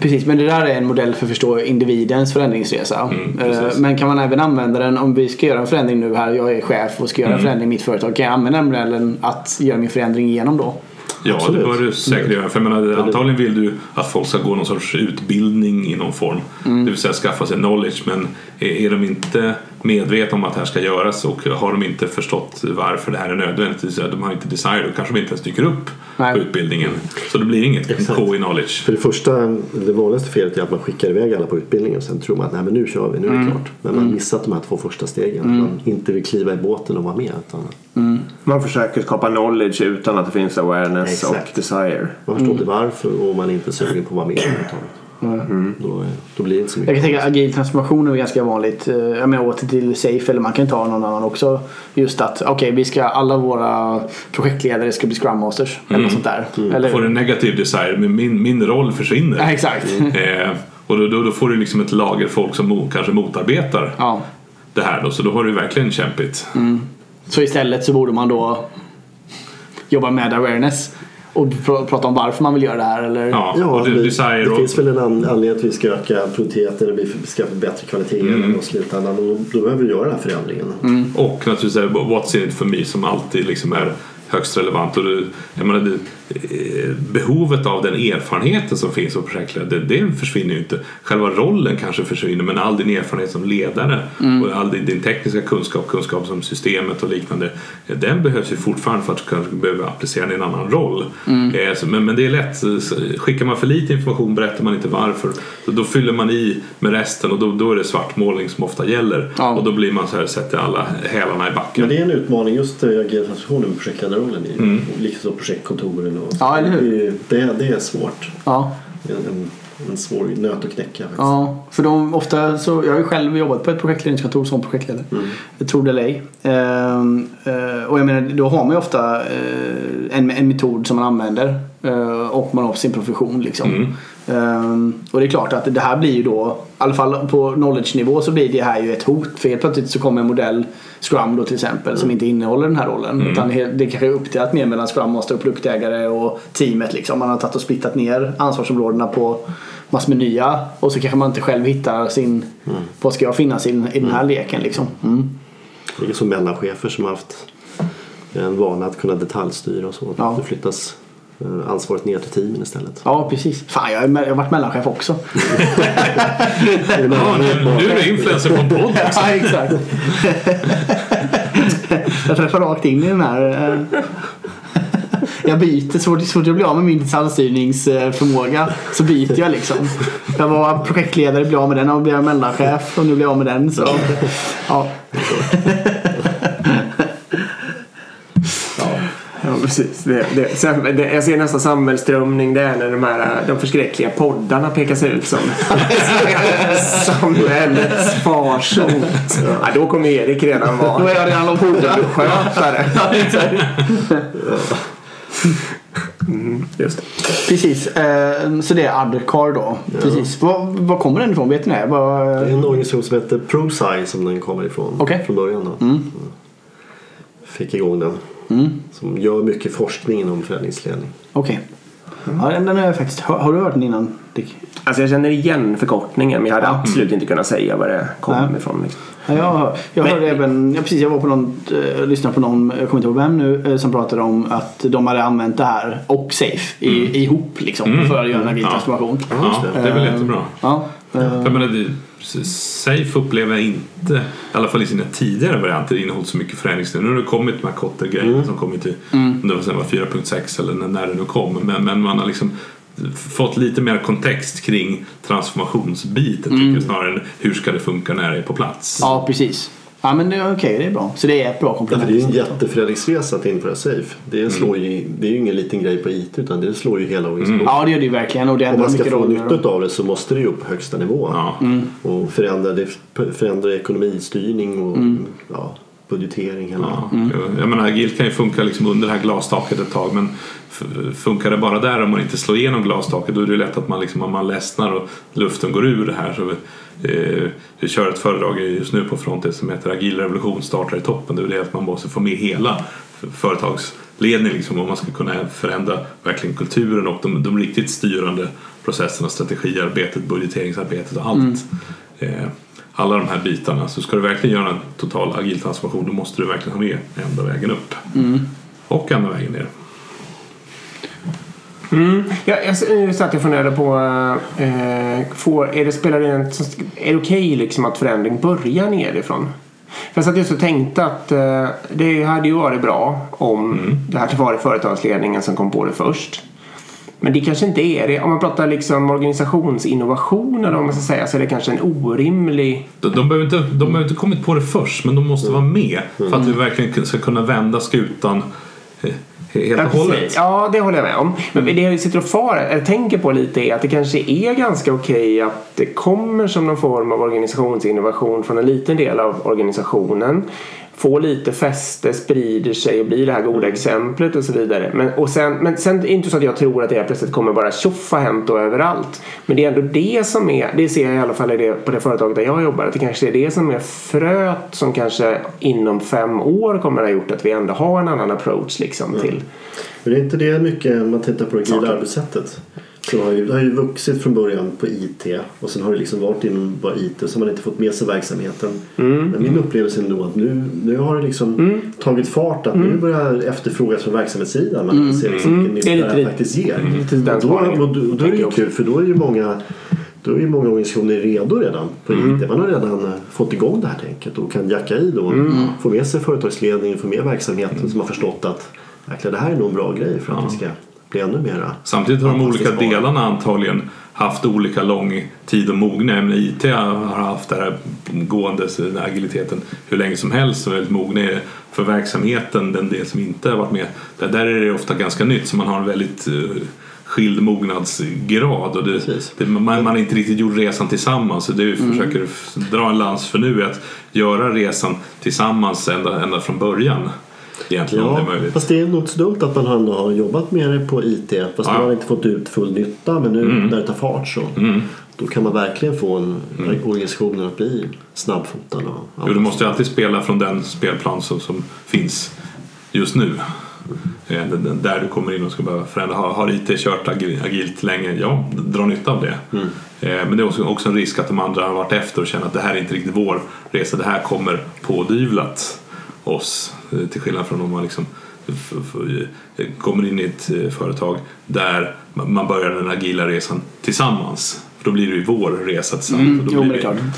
Precis, men det där är en modell för att förstå individens förändringsresa. Mm, Eh, men kan man även använda den om vi ska göra en förändring nu här, jag är chef och ska Mm. göra en förändring i mitt företag. Kan jag använda den modellen att göra min förändring igenom då? Ja, Absolut. det bör du säkert göra. För jag menar, antagligen vill du att folk ska gå någon sorts utbildning i någon form. Det vill säga skaffa sig knowledge. Men är, är de inte medvetna om att det här ska göras och har de inte förstått varför det här är nödvändigt, de har inte desire, då kanske de inte ens dyker upp Nej. på utbildningen. Så det blir inget Exakt. K i knowledge. För det första, det vanligaste felet är att man skickar iväg alla på utbildningen och sen tror man att Nej, men nu kör vi, nu är det klart. Men man missat de här två första stegen. Man inte vill kliva i båten och vara med. Utan Man försöker skapa knowledge utan att det finns awareness Exakt. och desire. man förstår inte varför och man är inte sugen på att vara med överhuvudtaget. Då, då blir det inte så Jag mycket. kan tänka agil transformation är ganska vanligt. Eh, Jag menar åter till Safe eller man kan ta någon annan också. Just att okej, vi ska alla våra projektledare ska bli Scrum Masters. Eller något sånt där. Eller, Får en negativ desire, men min, min roll försvinner. Ja, exakt. Eh, och då, då, då får du liksom ett lager folk som mo, kanske motarbetar ja. det här då, så då har du verkligen kämpigt. Så istället så borde man då jobba med awareness. Och pr- prata om varför man vill göra det här eller? Ja, Ja, och det, desire det finns väl en an- anledning att vi ska öka produktiviteten och vi ska få bättre kvalitet mm. och slutändan. Och då behöver vi göra den här förändringen. Och naturligtvis är What's in it for me som alltid liksom är högst relevant. Och det, jag menar, det, eh, behovet av den erfarenheten som finns som projektledare, det, det försvinner ju inte. Själva rollen kanske försvinner men all din erfarenhet som ledare och all din, din tekniska kunskap, kunskap som systemet och liknande, eh, den behövs ju fortfarande för att du kanske behöver applicera den i en annan roll. Eh, så, men, men det är lätt, skickar man för lite information berättar man inte varför. Så då fyller man i med resten och då, då är det svartmålning som ofta gäller. Ja. Och då blir man så här, sätter alla hälarna i backen. Men det är en utmaning just eh, agil transformation med projektledarrollen. i Mm. Liksom projektkontoren och Ja, eller hur? Det, det, är svårt. Ja. En, en, en svår nöt att knäcka. faktiskt. Ja, för de ofta så, jag har ju själv jobbat på ett projektledningskontor som projektledare. Mm. Tror det eller ej. Ehm, eh, och jag menar, då har man ju ofta eh, en, en metod som man använder. Eh, och man har sin profession liksom. Mm. Ehm, och det är klart att det här blir ju då, i alla fall på knowledge-nivå så blir det här ju ett hot. För helt plötsligt så kommer en modell, Scrum då till exempel, som inte innehåller den här rollen. Utan det kanske är uppdelat mer mellan Scrum Master och produktägare och teamet liksom. Man har tagit och splittat ner ansvarsområdena på massor med nya. Och så kanske man inte själv hittar sin, vad ska jag finnas i, i den här leken liksom. Mm. Det är som mellanchefer som har haft en vana att kunna detaljstyra och så. Ja. Det flyttas ansvaret ner till teamen istället. Ja, precis. Fan, jag, är, me- jag har varit mellanchef också. Ja, nu, nu är du influencer på en podd också. ja, exakt. jag träffar rakt in i den här. eh, Jag byter, så fort, så fort jag blir av med min detaljstyrningsförmåga så byter jag liksom. Jag var projektledare, blev av med den och blev mellanchef och nu blir jag av med den. Så, ja. Ja, precis. Det, det, sen, det, jag ser nästan samhällsströmning det är när de här de förskräckliga poddarna pekas ut som samhällets farsot. Ja, då kommer Erik redan Då är vara jag redan långt borta. skötare. Ja, exakt. Just det. Precis, eh, så det är Adcar då. Precis. Var, var kommer den ifrån? Vet ni det? Var, Det är en organisation som heter ProSci som den kommer ifrån Okej. från början. Då. Fick igång den. Som gör mycket forskning inom förädlingsledning. Okej. Ja, den den har jag faktiskt har, har du hört den innan Dick? Alltså jag känner igen förkortningen men jag hade absolut inte kunnat säga var det kom Nej. ifrån. Liksom. Ja, jag jag Men- hörde även, ja, precis jag var på någon, eh, lyssnade på någon, jag kommer inte ihåg vem nu, eh, som pratade om att de hade använt det här och Safe i, ihop liksom för att göra en agil Ja. transformation. Ja, det är väl jättebra. Ja, eh, Jag menar, det, Safe upplever jag inte, i alla fall i sina tidigare varianter, innehållit så mycket förändringar. Nu har det kommit de här Kotter-grejerna som kommit sen var 4.6 eller när, det nu kom. Men, men man har liksom fått lite mer kontext kring transformationsbiten tycker jag, snarare än hur ska det funka när det är på plats. ja, precis. Ja men det är okej, det är bra. Så det är ett bra komplement. det är ju en jätteförädlingsresa att införa Safe. Det, slår ju, det är ju ingen liten grej på IT utan det slår ju hela organisationen. Ja det gör det ju verkligen och det Om man ska få nytta av det så måste det ju upp på högsta nivå. Ja. Och förändra, det, förändra ekonomistyrning och Mm. ja, budgetering. Hela. Ja, jag- Jag menar, agilt kan ju funka liksom under det här glastaket ett tag men funkar det bara där om man inte slår igenom glastaket då är det ju lätt att man, liksom, om man ledsnar och luften går ur det här. Så, vi kör ett föredrag just nu på Frontex som heter Agil revolution startar i toppen. Det är det att man måste få med hela företagsledningen liksom, om man ska kunna förändra verkligen kulturen och de, de riktigt styrande processerna, strategiarbetet, budgeteringsarbetet och allt. Eh, alla de här bitarna. Så ska du verkligen göra en total agil transformation då måste du verkligen ha med ända vägen upp. Och ända vägen ner. Mm. Jag, jag, satt och funderade på, eh, får, är det, spelar det, en, är det okej liksom att förändring börjar nerifrån? För jag satt just och tänkte att eh, det hade ju varit bra om det hade varit företagsledningen som kom på det först. Men det kanske inte är det. Om man pratar liksom organisationsinnovation eller vad man ska säga så är det kanske en orimlig... De, de, behöver inte, de behöver inte kommit på det först men de måste vara med för att vi verkligen ska kunna vända skutan eh, helt och hållet. Ja, det håller jag med om. Men det jag sitter och far, eller tänker på lite är att det kanske är ganska okej att det kommer som någon form av organisationsinnovation från en liten del av organisationen. Får lite fäste, sprider sig och blir det här goda exemplet och så vidare. Men, och sen, men sen är det inte så att jag tror att det här plötsligt kommer bara tjoffa hänt och överallt. Men det är ändå det som är, det ser jag i alla fall i det, på det företaget där jag jobbar, att det kanske är det som är fröet som kanske inom fem år kommer att ha gjort att vi ändå har en annan approach liksom till Men det är inte det mycket man tittar på det Saker. arbetssättet. Så har ju, det har ju vuxit från början på IT och sen har det liksom varit inom bara IT och så har man inte fått med sig verksamheten. Mm. Men min upplevelse är ändå att nu, nu har det liksom tagit fart att nu börjar efterfrågas från verksamhetssidan. Man ser liksom vilken Mm. Är nytta det här faktiskt ger. den och då, och då, och då är det ju kul för då är ju många då är ju många organisationer redo redan på Mm. IT. Man har redan eh, fått igång det här tänket och kan jacka i då. Mm. Få med sig företagsledningen, få med verksamheten som har förstått att jäklar, det här är nog en bra grej för att vi ska bli ännu mera Samtidigt har de olika delarna antagligen haft olika lång tid att mogna. IT har haft den här gående den här agiliteten hur länge som helst och väldigt mogna är för verksamheten, den del som inte har varit med. Där, där är det ofta ganska nytt så man har en väldigt eh, skild mognadsgrad och det, det, man, man har inte riktigt gjort resan tillsammans. Så det vi försöker f- dra en lans för nu är att göra resan tillsammans ända, ända från början. Egentligen om det är möjligt. fast det är nog så dumt att man ändå har jobbat med det på IT. Fast Ja. man har inte fått ut full nytta. Men nu när det tar fart så Mm. då kan man verkligen få en organisationen att bli snabbfotad. Och Jo, du måste ju alltid spela från den spelplan som, som finns just nu. Den- Där du kommer in och ska behöva förändra. Har, har IT kört agi- agilt länge? Ja, dra nytta av det. Eh, Men det är också, också en risk att de andra har varit efter och känner att det här är inte riktigt vår resa. Det här kommer pådyvlat oss. Eh, Till skillnad från om man liksom eh, kommer in i ett eh, företag där man börjar den agila resan tillsammans. För då blir det ju vår resa tillsammans. Mm, och då jo, blir det.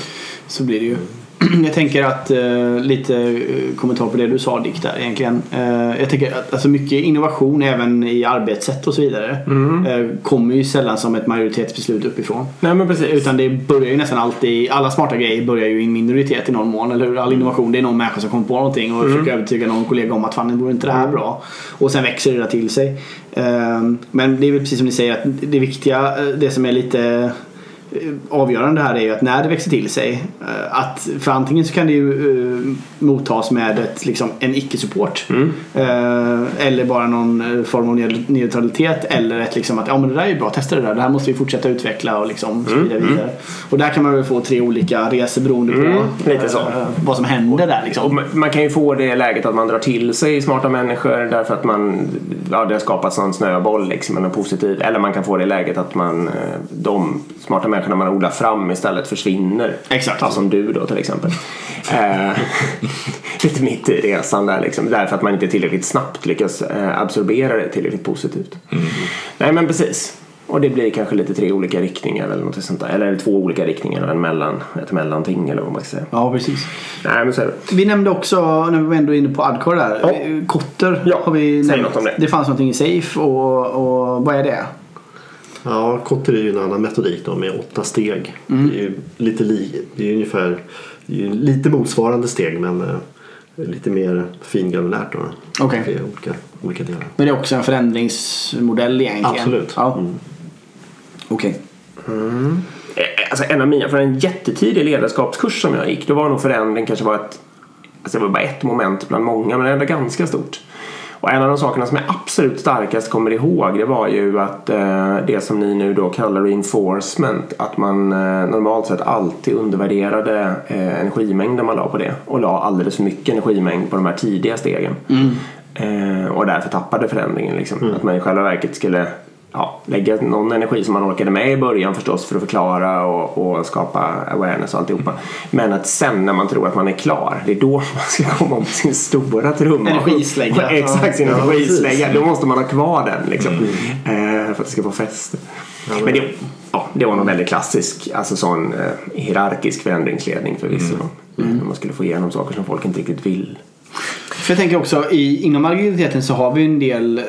Så blir det ju. Jag tänker att eh, lite eh, kommentar på det du sa Dick där egentligen. Eh, jag tänker att alltså mycket innovation även i arbetssätt och så vidare eh, kommer ju sällan som ett majoritetsbeslut uppifrån. Nej men precis. Utan det börjar ju nästan alltid, alla smarta grejer börjar ju i en minoritet i någon mån. Eller hur? All innovation det är någon människa som kommer på någonting och försöker övertyga någon kollega om att fan vore inte det här bra. Och sen växer det där till sig. Ehm, Men det är väl precis som ni säger att det viktiga, eh, det som är lite eh, avgörande här är ju att när det växer till sig eh, att för antingen så kan det ju eh, mottas med ett, liksom, en icke-support eh, eller bara någon eh, form av neut- neutralitet eller ett liksom att ja men det där är ju bra, testa det där, det här måste vi fortsätta utveckla och liksom sprida vidare. Och där kan man väl få tre olika resor beroende på lite så. eh, vad som händer där liksom. man- man kan ju få det läget att man drar till sig smarta människor därför att man, ja, det har skapats en snöboll liksom, eller positiv. Eller man kan få det läget att man, eh, de smarta människorna man odlar fram istället försvinner. Exakt. Ja, som du då till exempel. Eh, lite mitt i resan där liksom. Därför att man inte tillräckligt snabbt lyckas eh, absorbera det tillräckligt positivt. Nej men precis. Och det blir kanske lite tre olika riktningar eller något sånt där. Eller två olika riktningar och en mellan, ett mellanting eller vad man ska säga. Ja precis. Nej men så är det. Vi nämnde också, när vi var ändå inne på Adcore där, eh, Kotter Ja, har vi säg nämnt. något om det. Det fanns någonting i Safe och, och vad är det? Ja, Kotter är ju en annan metodik då med åtta steg. Det är ju lite li, det är ungefär det är lite motsvarande steg men eh, lite mer fingranulärt. Okej. Är olika, olika delar. Men det är också en förändringsmodell egentligen? Absolut. Ja. Mm. Okej. Eh, Alltså en av mina, för en jättetidig ledarskapskurs som jag gick, då var nog förändring kanske var ett, alltså det var bara ett moment bland många, men ändå ganska stort. Och en av de sakerna som jag absolut starkast kommer ihåg det var ju att eh, det som ni nu då kallar reinforcement, att man eh, normalt sett alltid undervärderade eh, energimängden man la på det och la alldeles för mycket energimängd på de här tidiga stegen. Eh, och därför tappade förändringen liksom. Att man i själva verket skulle ja, lägga någon energi som man orkade med i början förstås för att förklara och, och skapa awareness och alltihopa. Men att sen när man tror att man är klar, det är då man ska komma med sin stora trumma. Energislägga. Exakt, sin Ja, energislägga. Då måste man ha kvar den liksom. Eh, för att det ska få fäste. Men det, ja, det var nog väldigt klassisk, alltså sån eh, hierarkisk förändringsledning förvisso. Mm. Man skulle få igenom saker som folk inte riktigt vill. För jag tänker också i, inom agiliteten så har vi en del eh,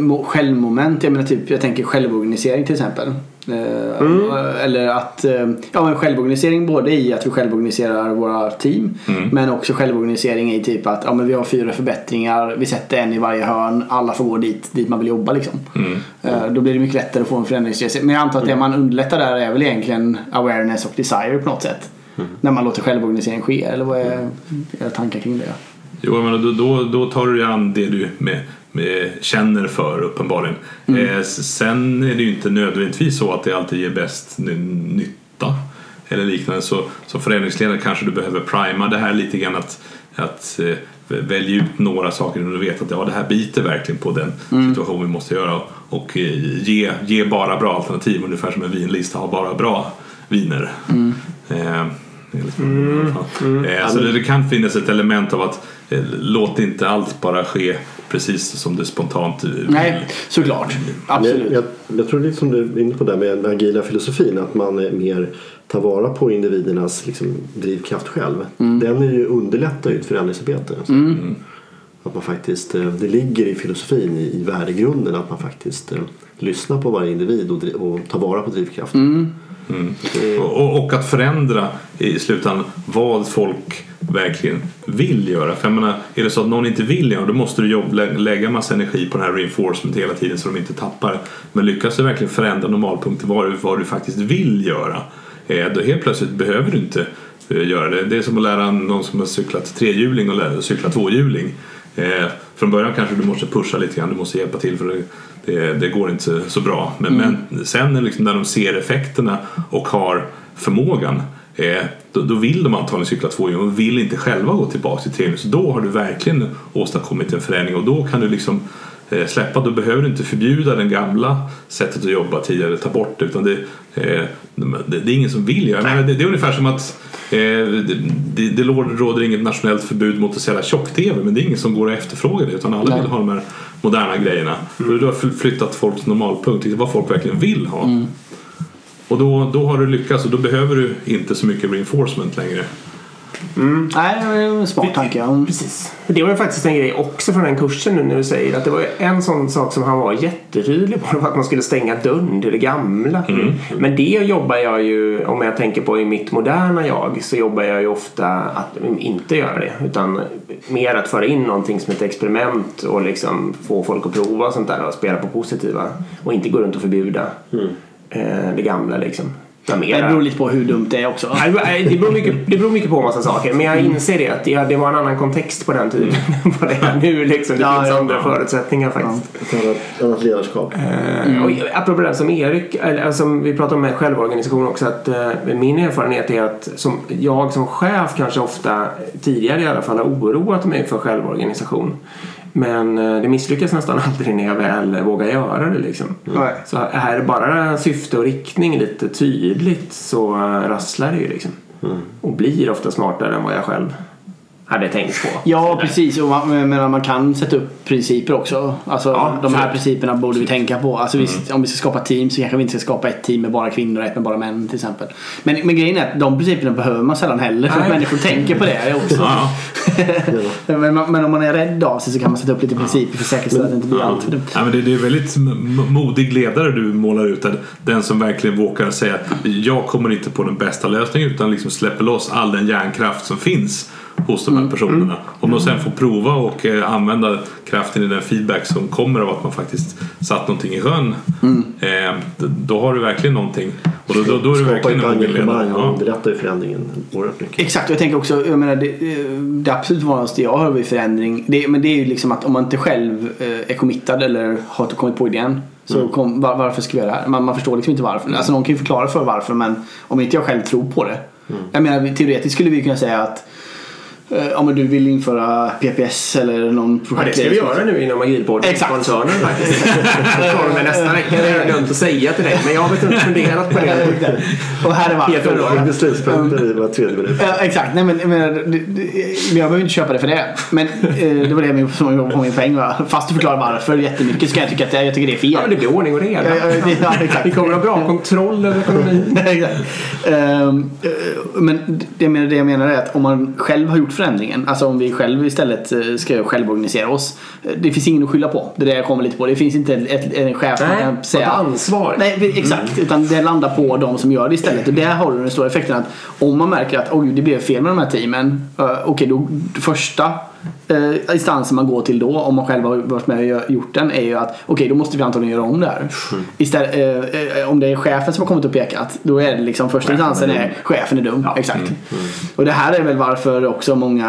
mo- självmoment. Jag menar typ, jag tänker självorganisering till exempel. Eh, Eller att, eh, ja men självorganisering både i att vi självorganiserar våra team. Men också självorganisering i typ att ja, men vi har fyra förbättringar, vi sätter en i varje hörn, alla får gå dit, dit man vill jobba liksom. Eh, Då blir det mycket lättare att få en förändringsresa. Men jag antar att det man underlättar där är väl egentligen awareness och desire på något sätt. När man låter självorganisering ske, eller vad är era tankar kring det? Jo, men då, då, då tar du an det du med, med, känner för uppenbarligen. Eh, s- sen är det ju inte nödvändigtvis så att det alltid ger bäst ny- nytta eller liknande. Så som förändringsledare kanske du behöver prima det här lite grann att, att eh, välja ut några saker och du vet att ja, det här biter verkligen på den situation vi måste göra och, eh, ge, ge bara bra alternativ ungefär som en vinlista har bara bra viner. Eh, det är liksom- Eh, Så det, det kan finnas ett element av att eh, låt inte allt bara ske precis som det spontant vill. Nej, såklart. Absolut. Men jag, jag tror det är som du är inne på där med den agila filosofin att man är mer tar vara på individernas liksom, drivkraft själv. Den är ju underlättar ju ett förändringsarbete. Alltså. Att man faktiskt, eh, det ligger i filosofin, i, värdegrunden att man faktiskt eh, lyssnar på varje individ och, och tar vara på drivkraften. Det- Och, och att förändra i slutändan vad folk verkligen vill göra. För jag menar, är det så att någon inte vill göra då måste du jobb, lä- lägga massa energi på den här reinforcement hela tiden så de inte tappar. Men lyckas du verkligen förändra normalpunkten vad du, vad du faktiskt vill göra eh, då helt plötsligt behöver du inte eh, göra det. Det är som att lära någon som har cyklat trehjuling och lära cykla tvåhjuling. Eh, från början kanske du måste pusha lite grann, du måste hjälpa till för det, det, det går inte så bra. Men, men sen liksom när de ser effekterna och har förmågan eh, då, då vill de antagligen cykla tvåhjuling och vill inte själva gå tillbaka till trehjuling. Så då har du verkligen åstadkommit en förändring och då kan du liksom eh, släppa. Då behöver du inte förbjuda det gamla sättet att jobba tidigare, ta bort det. Utan det, eh, det, det är ingen som vill göra det. Det, är ungefär som att det, det, det råder inget nationellt förbud mot att sälja tjock-tv men det är ingen som går och efterfrågar det utan alla Nej. vill ha de här moderna grejerna. Och du har fl- flyttat folk till normalpunkt, liksom vad folk verkligen vill ha. Och då, då har du lyckats och då behöver du inte så mycket reinforcement längre. Nej, det är en smart tanke. Precis. Det var ju faktiskt en grej också från den kursen nu när du säger att det var en sån sak som han var jättetydlig på. Det var att man skulle stänga dörren till det gamla. Men det jobbar jag ju, om jag tänker på i mitt moderna jag, så jobbar jag ju ofta att inte göra det. Utan mer att föra in någonting som ett experiment och liksom få folk att prova och sånt där och spela på positiva. Och inte gå runt och förbjuda eh, det gamla liksom. Utan Det beror lite på hur dumt det är också. Det beror- mycket, det beror mycket på en massa saker. Men jag inser det att det, det var en annan kontext på den tiden än vad det är nu. Liksom. Det Ja, finns ja, andra ja. förutsättningar faktiskt. Ett annat, ledarskap. Eh, Och apropå det som Erik, eller som vi pratade om med självorganisation också. Att, eh, min erfarenhet är att som, jag som chef kanske ofta, tidigare i alla fall, har oroat mig för självorganisation. Men eh, det misslyckas nästan aldrig när jag väl vågar göra det. Liksom. Nej. Så är bara syfte och riktning lite tydligt så eh, rasslar det ju liksom. Och blir ofta smartare än vad jag själv hade tänkt på. Ja, precis. Och man, men man- kan sätta upp principer också. Alltså, Ja, de här principerna borde vi tänka på. Alltså, visst, om vi ska skapa team så kanske vi inte ska skapa ett team med bara kvinnor och ett med bara män till exempel. Men, men grejen är att de principerna behöver man sällan heller för att Nej. människor tänker på det också. Ja, men, men om man är rädd av sig så kan man sätta upp lite principer för att säkerställa att det inte blir allt för dumt. Ja, men det, det är väldigt modig ledare du målar ut. Den som verkligen vågar säga att jag kommer inte på den bästa lösningen utan liksom släpper loss all den hjärnkraft som finns hos de här personerna. Om de sen får prova och eh, använda kraften i den feedback som kommer av att man faktiskt satt någonting i sjön. Eh, d- då har du verkligen någonting. Och då, då, då är du verkligen en engagemang och underlättar ju förändringen oerhört mycket. Exakt, och jag tänker också, jag menar, det, eh, det absolut vanligaste jag hör vid förändring, det, men det är ju liksom att om man inte själv eh, är committad eller har kommit på idén så kom, var, varför ska vi göra det här? Man, man förstår liksom inte varför. Alltså någon kan ju förklara för varför men om inte jag själv tror på det. Jag menar teoretiskt skulle vi kunna säga att eh, om du vill införa PPS eller någon Ja, det projekt. ska vi göra nu inom Agilpodden. Exakt. Koncernen faktiskt. Från och med nästa vecka. Det är dumt att säga till dig. Men jag har inte funderat på det. Och här är Helt varför. då. Beslutspunkter i var tredje minut. Ja, exakt, nej men, men det- det- jag behöver inte köpa det för det. Men eh, det var det min- som var min poäng va. Fast du förklarar varför jättemycket så kan jag tycka att det, jag tycker det är fel. Ja, men det blir ordning och reda. Ja, ja, det- ja, exakt. Vi kommer att ha bra kontroll över ekonomin. Exakt. Eh, men det jag, menar, det jag menar är att om man själv har gjort förändringen, alltså om vi själv istället eh, ska självorganisera oss. eh, Det finns ingen att skylla på. Det är det jag kommer lite på. Det finns inte ett, en chef Nej, kan säga. ansvar. Nej, exakt. Utan det landar på de som gör det istället. Och där har du den stora effekten att om man märker att oj, det blev fel med de här teamen. Uh, Okej, då första uh, instansen man går till då, om man själv har varit med och gjort den, är ju att okej, då måste vi antagligen göra om det här. Istället, eh, eh, om det är chefen som har kommit och pekat, då är det liksom första instansen är chefen är dum. Exakt. Och det här är väl varför också många,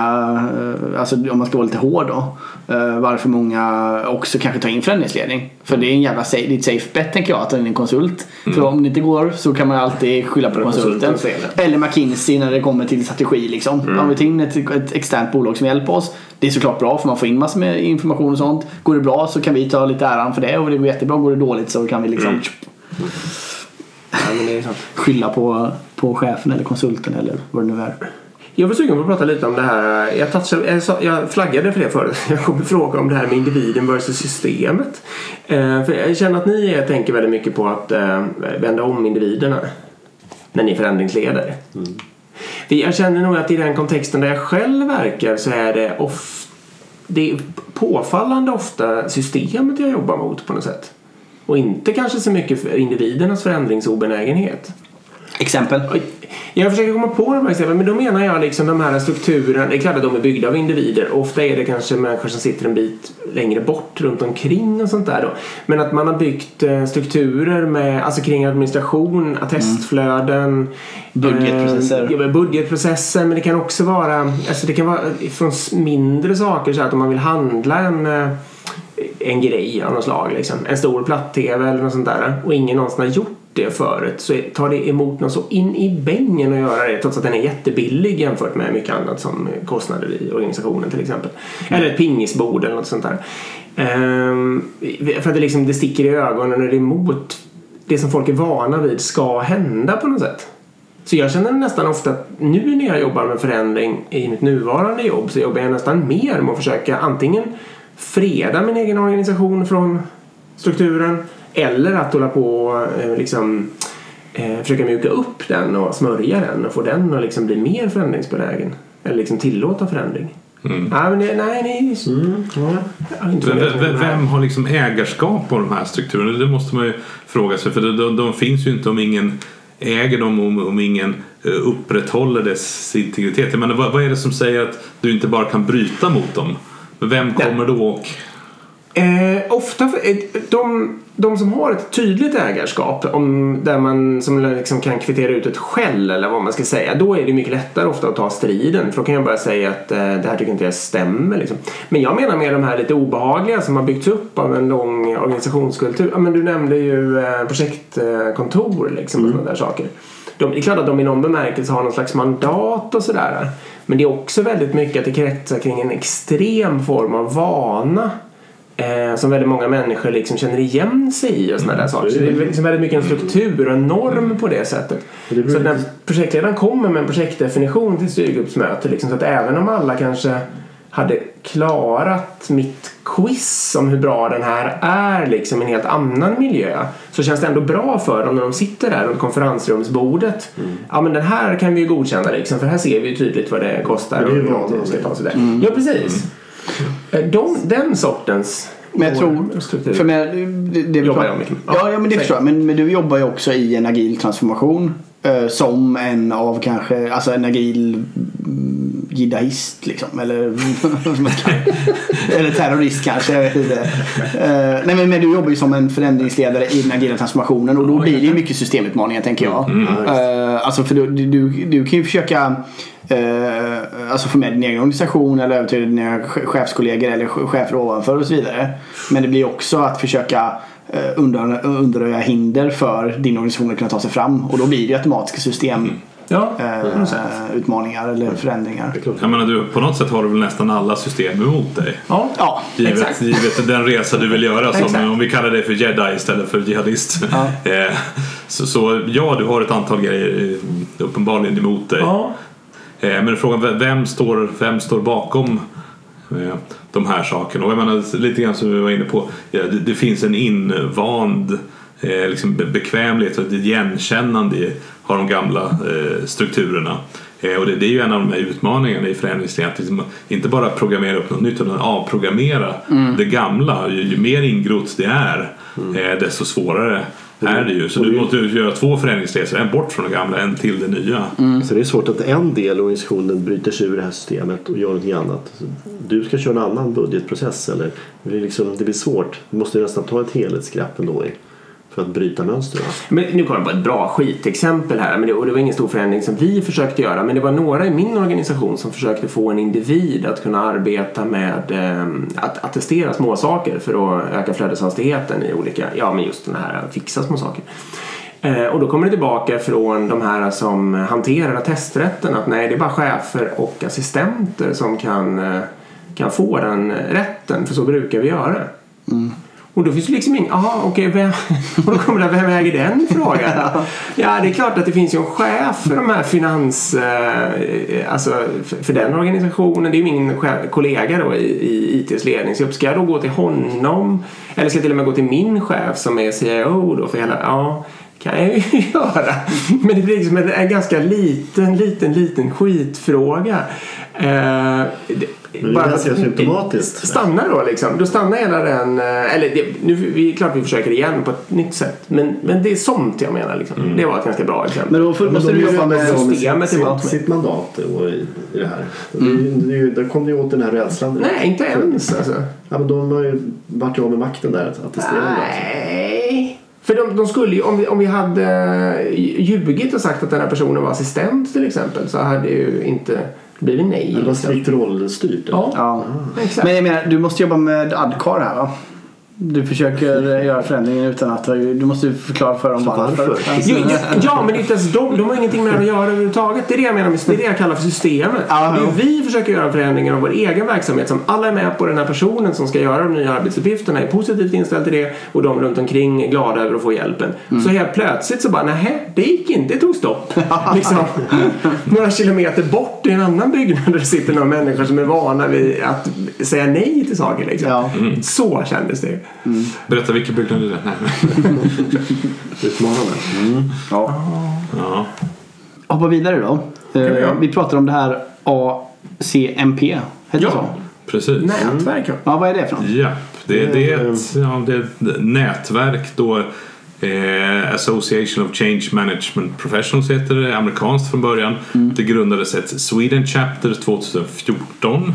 eh, alltså om man ska vara lite hård då, eh, varför många också kanske tar in förändringsledning. För det är en jävla safe, det är ett safe bet tänker jag att ta in en konsult. För om det inte går så kan man alltid skylla på konsulten. Eller McKinsey när det kommer till strategi liksom. Om vi tar in ett, ett externt bolag som hjälper oss. Det är såklart bra för man får in massor med information och sånt. Går det bra så kan vi ta lite äran för det och det går jättebra. Går det dåligt så kan vi liksom Ja, sant. skylla på, på chefen eller konsulten eller vad det nu är. Jag var sugen på att prata lite om det här. Jag, touchade, jag, sa, jag flaggade för det förut. Jag kommer fråga om det här med individen versus systemet. Eh, för jag känner att ni tänker väldigt mycket på att eh, vända om individerna när ni är förändringsledare. För jag känner nog att i den kontexten där jag själv verkar så är det ofta det är påfallande ofta systemet jag jobbar mot på något sätt. Och inte kanske så mycket för individernas förändringsobenägenhet. Exempel? Jag försöker komma på de här exemplen, men då menar jag liksom de här strukturerna. Det är klart att de är byggda av individer. Ofta är det kanske människor som sitter en bit längre bort runt omkring och sånt där då. Men att man har byggt eh, strukturer med, alltså kring administration, attestflöden. Budgetprocesser. Eh, budgetprocesser, men det kan också vara, alltså det kan vara från mindre saker så att om man vill handla en eh, en grej av något slag. Liksom. En stor platt-tv eller något sånt där. Och ingen någonsin har gjort det förut. Så tar det emot något så in i bängen att göra det. Trots att den är jättebillig jämfört med mycket annat som kostnader i organisationen till exempel. Eller ett pingisbord eller något sånt där. Ehm, för att det, liksom, det sticker i ögonen och det är emot det som folk är vana vid ska hända på något sätt. Så jag känner nästan ofta att nu när jag jobbar med förändring i mitt nuvarande jobb så jobbar jag nästan mer med att försöka antingen freda min egen organisation från strukturen eller att hålla på och eh, liksom eh, försöka mjuka upp den och smörja den och få den att liksom bli mer förändringsbenägen. Eller liksom tillåta förändring. Mm. Nej, men det, nej, nej. Har inte Vem, vem, vem har liksom ägarskap på de här strukturerna? Det måste man ju fråga sig. För de, de, de finns ju inte om ingen äger dem om, om ingen eh, upprätthåller dess integritet. Jag menar, vad, vad är det som säger att du inte bara kan bryta mot dem? Men Vem kommer då och... Eh, ofta, eh, de, de som har ett tydligt ägarskap om, där man som liksom kan kvittera ut ett skäll eller vad man ska säga då är det mycket lättare ofta att ta striden för då kan jag bara säga att eh, det här tycker inte jag stämmer. Liksom. Men jag menar mer de här lite obehagliga som har byggts upp av en lång organisationskultur. Ja, men du nämnde ju eh, projektkontor liksom, och sådana där saker. De, det är klart att de i någon bemärkelse har någon slags mandat och sådär. Men det är också väldigt mycket att det kretsar kring en extrem form av vana eh, som väldigt många människor liksom känner igen sig i och sådana där saker. Så det är liksom väldigt mycket en struktur och en norm på det sättet. det Så att när projektledaren kommer med en projektdefinition till styrgruppsmöte liksom, så att även om alla kanske hade klarat mitt quiz om hur bra den här är liksom, i en helt annan miljö så känns det ändå bra för dem när de sitter där runt konferensrumsbordet. Ja men den här kan vi ju godkänna liksom, för här ser vi ju tydligt vad det kostar. Det och hur ska med. ta sig där. Ja precis. Eh, De, den sortens Men jag tror, struktur. för med, det, det Jobbar jag mycket med. Ja, Ja, men det förstår jag. Men, men du jobbar ju också i en agil transformation. Eh, som en av kanske, alltså en agil jihadist liksom. Eller, eller terrorist kanske, jag vet inte. Eh, nej men, men du jobbar ju som en förändringsledare i den agila transformationen och då blir det ju mycket systemutmaningar tänker jag. Eh, alltså för du, du, du kan ju försöka eh, alltså få med din egen organisation eller över till dina ch- chefskollegor eller ch- chefer ovanför och så vidare. Men det blir också att försöka eh, undan- undanröja hinder för din organisation att kunna ta sig fram och då blir det ju automatiska system Ja, eh, utmaningar eller förändringar. Är klart. Jag menar, du, på något sätt har du väl nästan alla system emot dig? ja. Ja, Givet, Exakt. givet den resa du vill göra som om vi kallar dig för jedi istället för jihadist. Eh, så, så ja, du har ett antal grejer uppenbarligen emot dig. ja. Men frågan vem- står, vem står bakom de här sakerna? Och jag menar lite grann som vi var inne på. Ja, det, det finns en invand eh, liksom be- bekvämlighet och ett igenkännande i har de gamla eh, strukturerna. Eh, och det, det är ju en av de här utmaningarna i förändringsledning. Att liksom inte bara programmera upp något nytt utan avprogrammera det gamla. Ju, ju mer ingrott det är eh, desto svårare är det ju. Så du måste ju göra två förändringsresor. En bort från det gamla, en till det nya. Så det är svårt att en del av organisationen bryter sig ur det här systemet och gör någonting annat. Du ska köra en annan budgetprocess eller det blir, liksom, det blir svårt. Du måste nästan ta ett helhetsgrepp ändå i- för att bryta mönstren. Men nu kommer jag på ett bra skitexempel här. Men det, och det var ingen stor förändring som vi försökte göra. Men det var några i min organisation som försökte få en individ att kunna arbeta med eh, att attestera små saker för att öka flödeshastigheten i olika, ja men just den här fixa små saker. Eh, och då kommer det tillbaka från de här som hanterar attesträtten att nej det är bara chefer och assistenter som kan, eh, kan få den rätten för så brukar vi göra. Och då finns det liksom ingen, jaha okej, vem, och då kommer det, vem äger den frågan? ja, det är klart att det finns ju en chef för de här finans, eh, alltså för, den organisationen. Det är ju min kollega då i, i ITs ledningsgrupp. Ska jag då gå till honom? Eller ska jag till och med gå till min chef som är CIO då för hela, ja, kan jag ju göra. Men det blir liksom en, en ganska liten, liten, liten skitfråga. Eh, det, Men det är ganska symptomatiskt. Stanna då liksom. Då stannar hela den... eh, Eller det, nu vi, klart vi försöker igen på ett nytt sätt. Men, men det är sånt jag menar liksom. Det var ett ganska bra exempel. Men då får, måste de du jobba med... systemet sitt, sitt, sitt mandat och i, i det här. Det är ju- det ju- Där kom det ju åt den här rädslan. direkt. Nej, inte ens alltså. Ja, men de har ju varit av med makten där att attestera det. Nej. De, skulle ju, om vi, om vi hade ljugit och sagt att den här personen var assistent till exempel så hade ju inte blivit nej. Det var strikt rollstyrt. Ja, Ja. exakt. Men jag menar, du måste jobba med adcar här va? Du försöker göra förändringen utan att du måste förklara för dem Så varför. varför? Jo, ja, ja, men det är inte ens de. De har ingenting med det att göra överhuvudtaget. Det är det jag menar med det är det jag kallar för systemet. Ja, det är vi försöker göra förändringar av vår egen verksamhet som alla är med på. Den här personen som ska göra de nya arbetsuppgifterna är positivt inställd till det och de runt omkring är glada över att få hjälpen. Mm. Så helt plötsligt så bara, nej, det gick inte. Det tog stopp. liksom, några kilometer bort i en annan byggnad där det sitter några människor som är vana vid att säga nej till saker. Liksom. Ja. Så kändes det. Berätta vilken byggnad är det? Nej. Utmanande. ja. Ja. Hoppa vidare då. vi Eh, vi pratar om det här ACMP. Heter det Ja. så? Precis. Nätverk. ja. Ja, vad är det för något? Ja, det, det, är ett, ja, det är ett nätverk då. Eh, Association of Change Management Professionals heter det, amerikanskt från början. Det grundades ett Sweden Chapter 2014.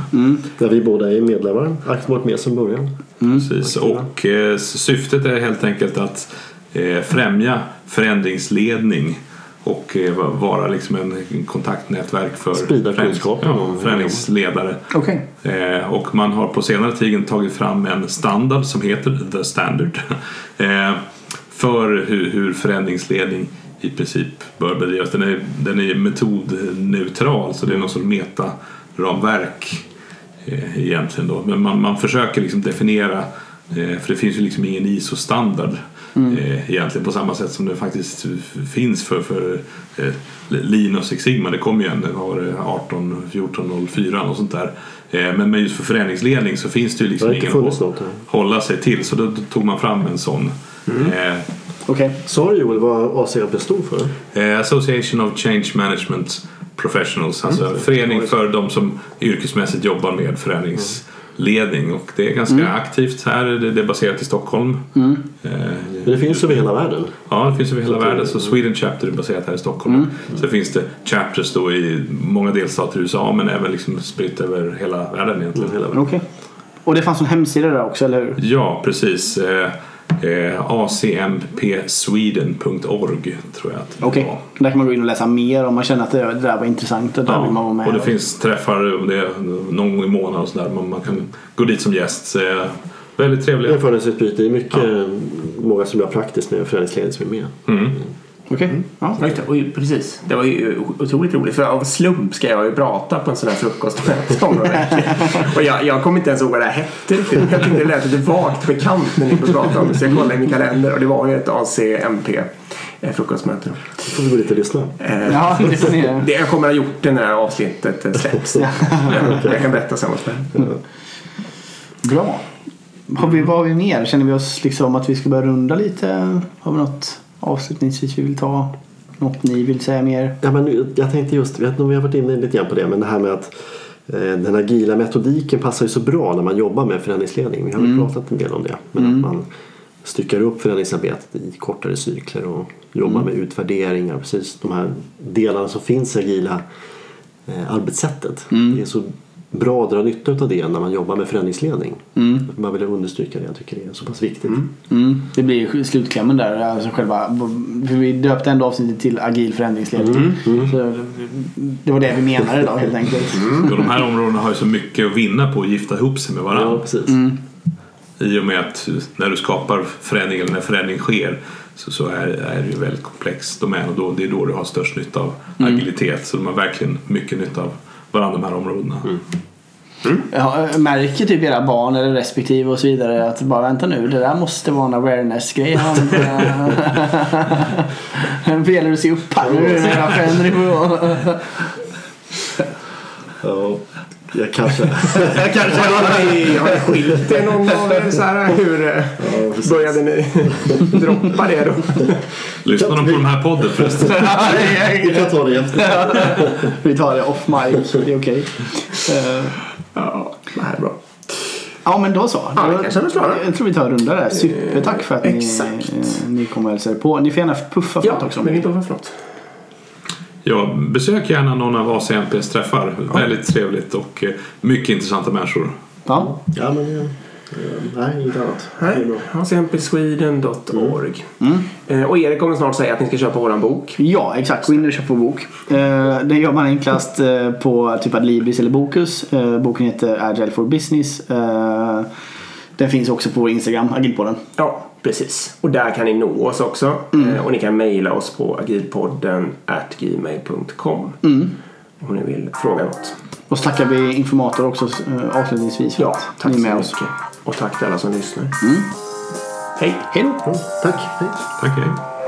Där vi båda är medlemmar. Aktivt varit med sedan början. Precis. Och eh, syftet är helt enkelt att eh, främja förändringsledning och eh, va- vara liksom en, en kontaktnätverk för förändrings- ja, förändringsledare. Okej. Eh, och man har på senare tid tagit fram en standard som heter The Standard eh, för hur, hur förändringsledning i princip bör bedrivas. Den är, den är metodneutral så det är någon sorts metaramverk eh, egentligen då. Men man, man försöker liksom definiera eh, för det finns ju liksom ingen ISO-standard eh, egentligen på samma sätt som det faktiskt finns för, för eh, Linus och Sigma. Det kom ju en, var det, 18, 14, 04 och sånt där. Eh, men, just för förändringsledning så finns det ju liksom ingen att hålla sig till. Så då tog man fram en sån. Eh, Okej. Sa du Joel vad ACAP stod för? Eh, Association of Change Management Professionals, alltså förening för de som yrkesmässigt jobbar med förändringsledning. Och det är ganska aktivt här, det är baserat i Stockholm. Eh, Men det finns över hela världen. Ja, det finns över hela världen. Så Sweden Chapter är baserat här i Stockholm. Så finns det chapters då i många delstater i USA men även liksom spritt över hela världen egentligen. Hela världen. Okej. Och det fanns en hemsida där också, eller hur? Ja, precis. Eh, eh, acmpsweden.org tror jag att det Okej. var. Där kan man gå in och läsa mer om man känner att det, där var intressant och där vill man vara med. och det finns träffar om det någon gång i månaden och sådär. Man, man kan gå dit som gäst. Så, eh, väldigt trevliga. Erfarenhetsutbyte. Det är mycket, många som jobbar praktiskt med förändringsledning som är med. Mm. Okej. Ja. Ja, just det. Oj, precis. Det var ju otroligt roligt. För av slump ska jag ju prata på en sån här frukost. Och jag, jag kommer inte ens ihåg vad det här hette. Jag tyckte det lät lite vagt bekant när ni började prata om det. Så jag kollade i min kalender och det var ju ett ACMP eh, frukostmöte. Då får vi gå dit och lyssna. Eh, Ja, det jag kommer ha gjort det när avsnittet eh, släpps. Jag kan berätta sen vad som hände. Bra. Har vi, vad har vi mer? Känner vi oss liksom att vi ska börja runda lite? Har vi något avslutningsvis vi vill ta? Något ni vill säga mer? Ja, men jag tänkte just, vi har varit inne lite grann på det, men det här med att eh, den agila metodiken passar ju så bra när man jobbar med förändringsledning. Vi har väl pratat en del om det. Men att man styckar upp förändringsarbetet i kortare cykler och jobbar med utvärderingar. Precis de här delarna som finns i agila eh, arbetssättet. Det är så bra att dra nytta av det när man jobbar med förändringsledning. Man vill understryka det. Jag tycker det är så pass viktigt. Mm, det blir ju slutklämmen där. Alltså själva, för vi döpte ändå avsnittet till agil förändringsledning. Så det var det vi menade då helt enkelt. Och de här områdena har ju så mycket att vinna på att gifta ihop sig med Ja, varandra. precis. I och med att när du skapar förändring eller när förändring sker så, så är, är det ju väldigt komplex domän och då, det är då du har störst nytta av agilitet. Så de har verkligen mycket nytta av varandra de här områdena. Jag märker typ era barn eller respektive och så vidare att bara vänta nu, det där måste vara en awareness-grej. Han- Det gäller att se upp här nu förändring på. Ja. Jag kanske... Kanske. Har ni, skilt er någon av er? Så här, hur eh, precis. började ni droppa det då? Lyssnar de på de här podden förresten? Vi kan ta det efter. Vi tar det off mic, det är okej. Eh, Ja, det här är bra. Ja men då så. Ja, Då- vi. Jag tror vi tar en runda där. Supertack för att ni, Exakt. eh, ni kom och hälsade på. Ni får gärna puffa för Ja, något också. men inte för något. Ja, besök gärna någon av ACMPs träffar. Väldigt trevligt och eh, mycket intressanta människor. Ja. Ja, men... eh, Nej, inget annat. Acmpsweden.org. Eh, Och Erik kommer snart säga att ni ska köpa våran bok. ja, exakt. Gå in och köp vår bok. Det gör man enklast på typ Adlibris eller Bokus. Boken heter Agile for Business. Den finns också på Instagram, Agilpodden. Ja, precis. Och där kan ni nå oss också. Eh, Och ni kan mejla oss på agilpodden at gmail.com. Om ni vill fråga något. Och så tackar vi Informator också eh, avslutningsvis för Ja, att tack ni är med oss. Och tack till alla som lyssnar. Hej! Hej då! Tack. Hej. Tack, hej.